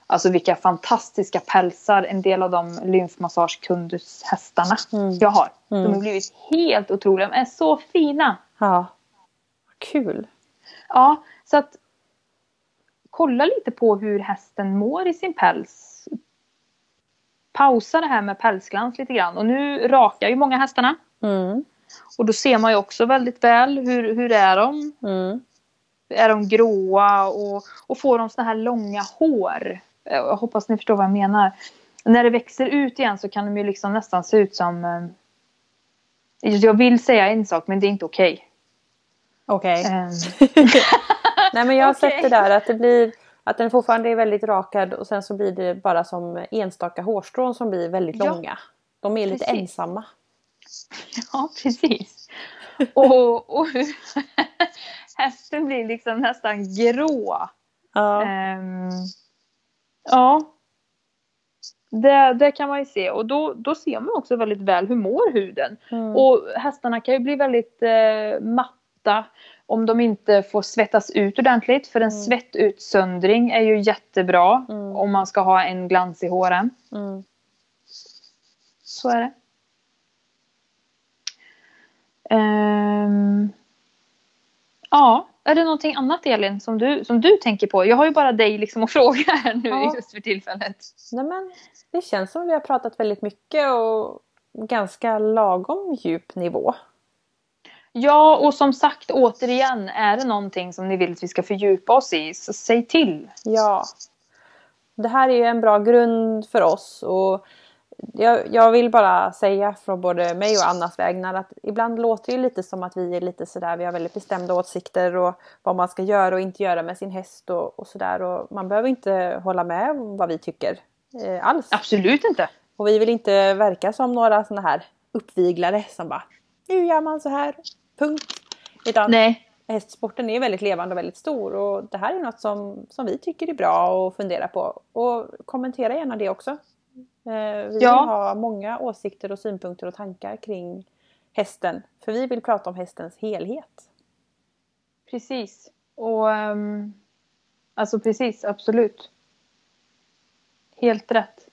Speaker 2: Alltså vilka fantastiska pälsar en del av de lymfmassagekundshästarna
Speaker 1: Mm.
Speaker 2: jag har. De
Speaker 1: Mm.
Speaker 2: har blivit helt otroliga. De är så fina.
Speaker 1: Ja. Kul.
Speaker 2: Ja, så att kolla lite på hur hästen mår i sin päls. Pausa det här med pälsglans lite grann. Och nu rakar ju många hästarna.
Speaker 1: Mm.
Speaker 2: Och då ser man ju också väldigt väl hur, hur är de?
Speaker 1: Mm.
Speaker 2: Är de gråa och, och får de såna här långa hår? Jag hoppas ni förstår vad jag menar. När det växer ut igen så kan de ju liksom nästan se ut som... eh, Jag vill säga en sak men det är inte okej.
Speaker 1: Okej.
Speaker 2: Eh,
Speaker 1: Nej men jag har
Speaker 2: Okej.
Speaker 1: sett det där att det blir att den fortfarande är väldigt rakad och sen så blir det bara som enstaka hårstrån som blir väldigt
Speaker 2: Ja.
Speaker 1: långa. De är lite
Speaker 2: Precis.
Speaker 1: ensamma.
Speaker 2: Ja, precis. Och, och hästen blir liksom nästan grå.
Speaker 1: Ja.
Speaker 2: Ehm, ja. Det, det kan man ju se. Och då, då ser man också väldigt väl hur mår huden.
Speaker 1: Mm.
Speaker 2: Och hästarna kan ju bli väldigt eh, matta om de inte får svettas ut ordentligt. För en
Speaker 1: Mm.
Speaker 2: svettutsöndring är ju jättebra
Speaker 1: Mm.
Speaker 2: om man ska ha en glans i håren.
Speaker 1: Mm.
Speaker 2: Så är det. Ehm, ja, är det någonting annat Elin som du, som du tänker på? Jag har ju bara dig liksom att fråga här nu
Speaker 1: Ja.
Speaker 2: just för tillfället.
Speaker 1: Nej, men det känns som vi har pratat väldigt mycket och ganska lagom djup nivå.
Speaker 2: Ja, och som sagt återigen, är det någonting som ni vill att vi ska fördjupa oss i så säg till.
Speaker 1: Ja. Det här är ju en bra grund för oss och jag, jag vill bara säga från både mig och Annas vägnar att ibland låter det lite som att vi är lite sådär, vi har väldigt bestämda åsikter och vad man ska göra och inte göra med sin häst och, och sådär och man behöver inte hålla med vad vi tycker eh, alls.
Speaker 2: Absolut inte.
Speaker 1: Och vi vill inte verka som några sådana här uppviglare som bara nu gör man så här, punkt. Utan
Speaker 2: Nej.
Speaker 1: hästsporten är väldigt levande och väldigt stor och det här är något som, som vi tycker är bra att fundera på. Och kommentera gärna det också. Eh, vi
Speaker 2: Ja.
Speaker 1: vill ha många åsikter och synpunkter och tankar kring, hästen. För vi vill prata om hästens helhet.
Speaker 2: Precis. Och um, alltså precis, absolut. Helt rätt.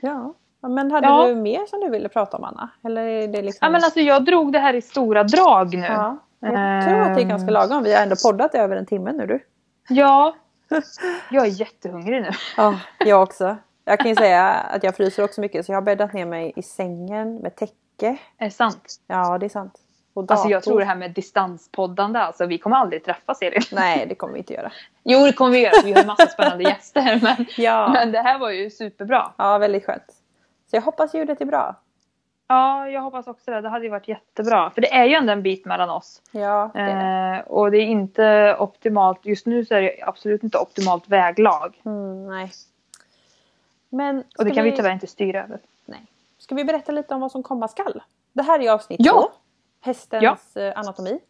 Speaker 1: Ja. Men hade
Speaker 2: Ja.
Speaker 1: du mer som du ville prata om Anna? Eller är det liksom...
Speaker 2: Ja, men alltså, jag drog det här i stora drag nu.
Speaker 1: Ja, jag tror att det är ganska lagom. Vi har ändå poddat i över en timme nu du.
Speaker 2: Ja. Jag är jättehungrig nu.
Speaker 1: Ja, jag också. Jag kan ju säga att jag fryser också mycket så jag har bäddat ner mig i sängen med täcke.
Speaker 2: Är det sant?
Speaker 1: Ja, det är sant.
Speaker 2: Alltså jag tror det här med distanspoddande, alltså vi kommer aldrig träffas Elin.
Speaker 1: Nej, det kommer vi inte göra.
Speaker 2: Jo det kommer vi göra, vi har en massa spännande gäster. Men,
Speaker 1: Ja,
Speaker 2: men det här var ju superbra.
Speaker 1: ja väldigt skönt. Så jag hoppas ljudet är bra.
Speaker 2: Ja, jag hoppas också det. Det hade ju varit jättebra. För det är ju ändå en bit mellan oss.
Speaker 1: Ja, det är.
Speaker 2: Eh, och det är inte optimalt. Just nu så är det absolut inte optimalt väglag.
Speaker 1: Mm, nej. Men
Speaker 2: Och det kan vi tyvärr inte styra över.
Speaker 1: Nej. Ska vi berätta lite om vad som komma skall? Det här är avsnitt
Speaker 2: Ja.
Speaker 1: två. Hästens eh, anatomi.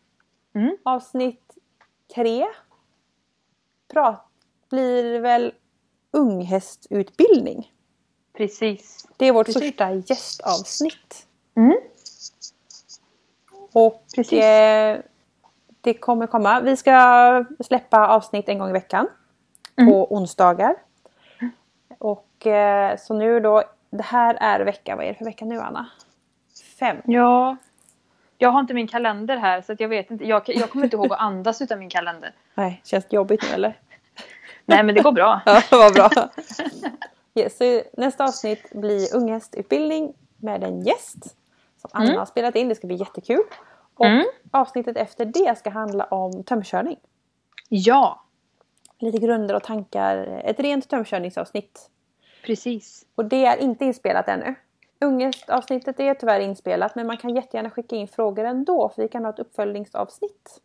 Speaker 2: Mm.
Speaker 1: Avsnitt tre prat, blir väl unghästutbildning.
Speaker 2: Precis.
Speaker 1: Det är vårt
Speaker 2: Precis.
Speaker 1: första gästavsnitt.
Speaker 2: Mm.
Speaker 1: Och
Speaker 2: Precis.
Speaker 1: eh, det kommer komma. Vi ska släppa avsnitt en gång i veckan.
Speaker 2: Mm.
Speaker 1: På onsdagar. Och eh, så nu då. Det här är vecka, vad är det för vecka nu Anna? Fem.
Speaker 2: Ja. Jag har inte min kalender här så jag vet inte. Jag, jag kommer inte ihåg att andas utan min kalender.
Speaker 1: Nej, känns det jobbigt nu eller?
Speaker 2: Nej men det går bra.
Speaker 1: Ja, vad bra. Yes, så nästa avsnitt blir unghästutbildning med en gäst. Som Anna
Speaker 2: Mm.
Speaker 1: har spelat in, det ska bli jättekul. Och
Speaker 2: Mm.
Speaker 1: avsnittet efter det ska handla om tömkörning.
Speaker 2: Ja.
Speaker 1: Lite grunder och tankar. Ett rent tömkörningsavsnitt.
Speaker 2: Precis.
Speaker 1: Och det är inte inspelat ännu. Ungästavsnittet är tyvärr inspelat men man kan jättegärna skicka in frågor ändå för vi kan ha ett uppföljningsavsnitt.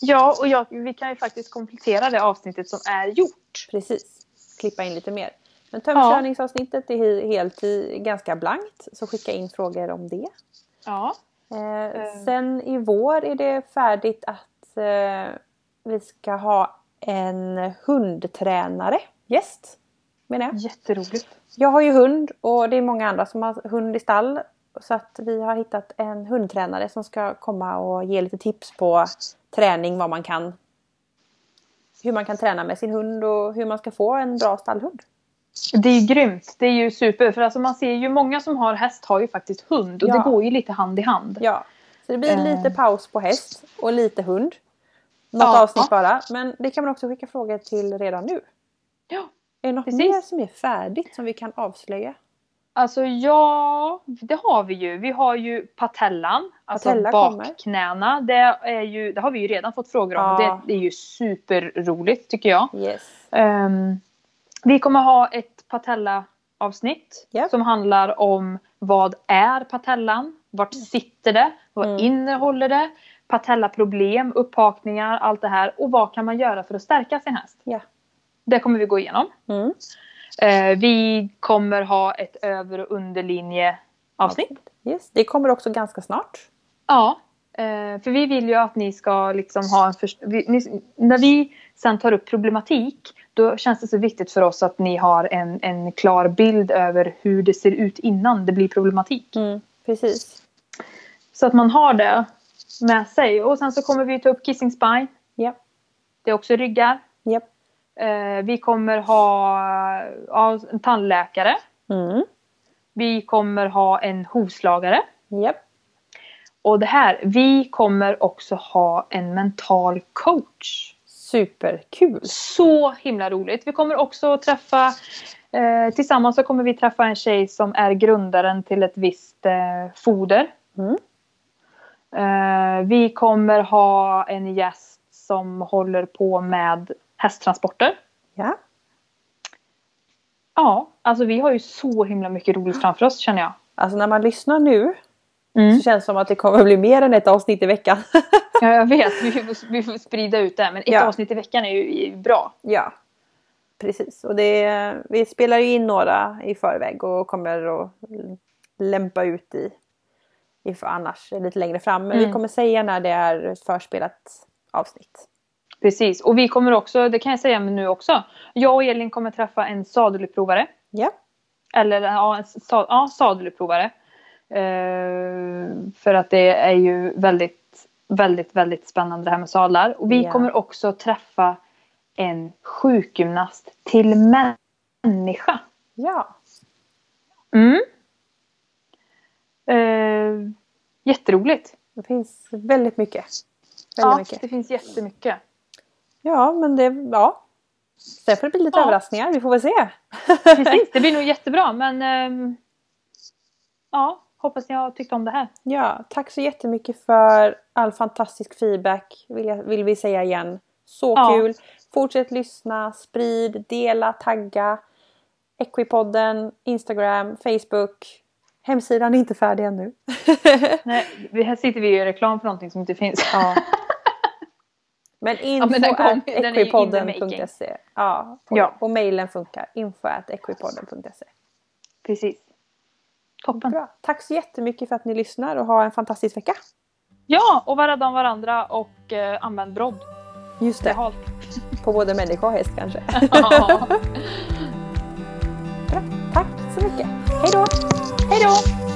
Speaker 2: Ja och jag, vi kan ju faktiskt komplettera det avsnittet som är gjort.
Speaker 1: Precis. Klippa in lite mer. Men tömkörningsavsnittet är he- helt i, ganska blankt så skicka in frågor om det.
Speaker 2: Ja.
Speaker 1: Eh, sen i vår är det färdigt att eh, vi ska ha en hundtränare gäst. Menar jag.
Speaker 2: Jätteroligt.
Speaker 1: jag har ju hund och det är många andra som har hund i stall. Så att vi har hittat en hundtränare som ska komma och ge lite tips på träning, vad man kan. Hur man kan träna med sin hund och hur man ska få en bra stallhund.
Speaker 2: Det är ju grymt. Det är ju super. För alltså man ser ju många som har häst har ju faktiskt hund. Och
Speaker 1: Ja.
Speaker 2: det går ju lite hand i hand.
Speaker 1: Ja, så det blir
Speaker 2: Eh.
Speaker 1: lite paus på häst och lite hund. Något
Speaker 2: Ja.
Speaker 1: avsnitt bara, men det kan man också skicka frågor till redan nu.
Speaker 2: Ja.
Speaker 1: Är det något
Speaker 2: Precis.
Speaker 1: mer som är färdigt som vi kan avslöja?
Speaker 2: Alltså ja, det har vi ju. Vi har ju patellan, alltså
Speaker 1: Patella kommer.
Speaker 2: bakknäna. Det, är ju, det har vi ju redan fått frågor om.
Speaker 1: Ja.
Speaker 2: Det, det är ju superroligt tycker jag.
Speaker 1: Yes.
Speaker 2: Ehm, vi kommer ha ett patella-avsnitt
Speaker 1: Japp.
Speaker 2: som handlar om vad är patellan? Vart sitter det? Vad
Speaker 1: Mm.
Speaker 2: innehåller det? Patellaproblem, upphakningar, allt det här. Och vad kan man göra för att stärka sin häst?
Speaker 1: Ja.
Speaker 2: Det kommer vi gå igenom.
Speaker 1: Mm.
Speaker 2: Eh, vi kommer ha ett över och underlinje avsnitt.
Speaker 1: Yes. Det kommer också ganska snart.
Speaker 2: Ja, eh, för vi vill ju att ni ska liksom ha en vi, ni, När vi sen tar upp problematik då känns det så viktigt för oss att ni har en, en klar bild över hur det ser ut innan det blir problematik.
Speaker 1: Mm. Precis.
Speaker 2: Så att man har det med sig. Och sen så kommer vi ta upp kissing spine.
Speaker 1: Ja.
Speaker 2: Det är också ryggar.
Speaker 1: Japp.
Speaker 2: Eh, vi kommer ha ja, en tandläkare.
Speaker 1: Mm.
Speaker 2: Vi kommer ha en hovslagare.
Speaker 1: Japp.
Speaker 2: Och det här, vi kommer också ha en mental coach.
Speaker 1: Superkul.
Speaker 2: Så himla roligt. Vi kommer också träffa, eh, tillsammans så kommer vi träffa en tjej som är grundaren till ett visst eh, foder.
Speaker 1: Mm.
Speaker 2: Eh, vi kommer ha en gäst som håller på med hästtransporter.
Speaker 1: Ja.
Speaker 2: Ja, alltså vi har ju så himla mycket roligt framför oss känner jag.
Speaker 1: Alltså när man lyssnar nu
Speaker 2: Mm.
Speaker 1: så känns det som att det kommer bli mer än ett avsnitt i veckan.
Speaker 2: Ja, jag vet, vi får, vi får sprida ut det. Men ett
Speaker 1: Ja.
Speaker 2: avsnitt i veckan är ju bra.
Speaker 1: ja. Precis. Och det, vi spelar ju in några i förväg och kommer att lämpa ut i, i för annars lite längre fram. Men vi
Speaker 2: Mm.
Speaker 1: kommer säga när det är ett förspelat avsnitt.
Speaker 2: Precis, och vi kommer också, det kan jag säga nu också. Jag och Elin kommer träffa en sadeluprovare.
Speaker 1: Ja.
Speaker 2: Eller ja, en sa, ja, sadeluprovare. Eh, för att det är ju väldigt, väldigt, väldigt spännande det här med sadlar. Och vi
Speaker 1: Ja.
Speaker 2: kommer också träffa en sjukgymnast till människa.
Speaker 1: Ja.
Speaker 2: Mm. Eh, jätteroligt.
Speaker 1: Det finns väldigt mycket. Väldigt
Speaker 2: Ja,
Speaker 1: mycket.
Speaker 2: det finns jättemycket.
Speaker 1: Ja, men det... Ja. Sen får det bli lite
Speaker 2: Ja.
Speaker 1: överraskningar. Vi får väl se.
Speaker 2: Precis, det blir nog jättebra men ehm, ja, hoppas ni har tyckt om det här.
Speaker 1: Ja, tack så jättemycket för all fantastisk feedback vill, jag, vill vi säga igen. Så
Speaker 2: Ja.
Speaker 1: kul! Fortsätt lyssna, sprid, dela, tagga. Equipodden, Instagram, Facebook. Hemsidan är inte färdig ännu.
Speaker 2: Nej, här sitter vi gör reklam för någonting som inte finns.
Speaker 1: ja. Men info
Speaker 2: the
Speaker 1: equipodden.se. Ja, på,
Speaker 2: Ja.
Speaker 1: och mailen funkar. Info equipodden.se.
Speaker 2: Precis. Toppen.
Speaker 1: Bra. Tack så jättemycket för att ni lyssnar och ha en fantastisk vecka.
Speaker 2: Ja, och var rädda om varandra och eh, använd brodd.
Speaker 1: Just
Speaker 2: Det
Speaker 1: det, på både människa och häst kanske. Bra. Tack så mycket. Hej då!
Speaker 2: Hej då!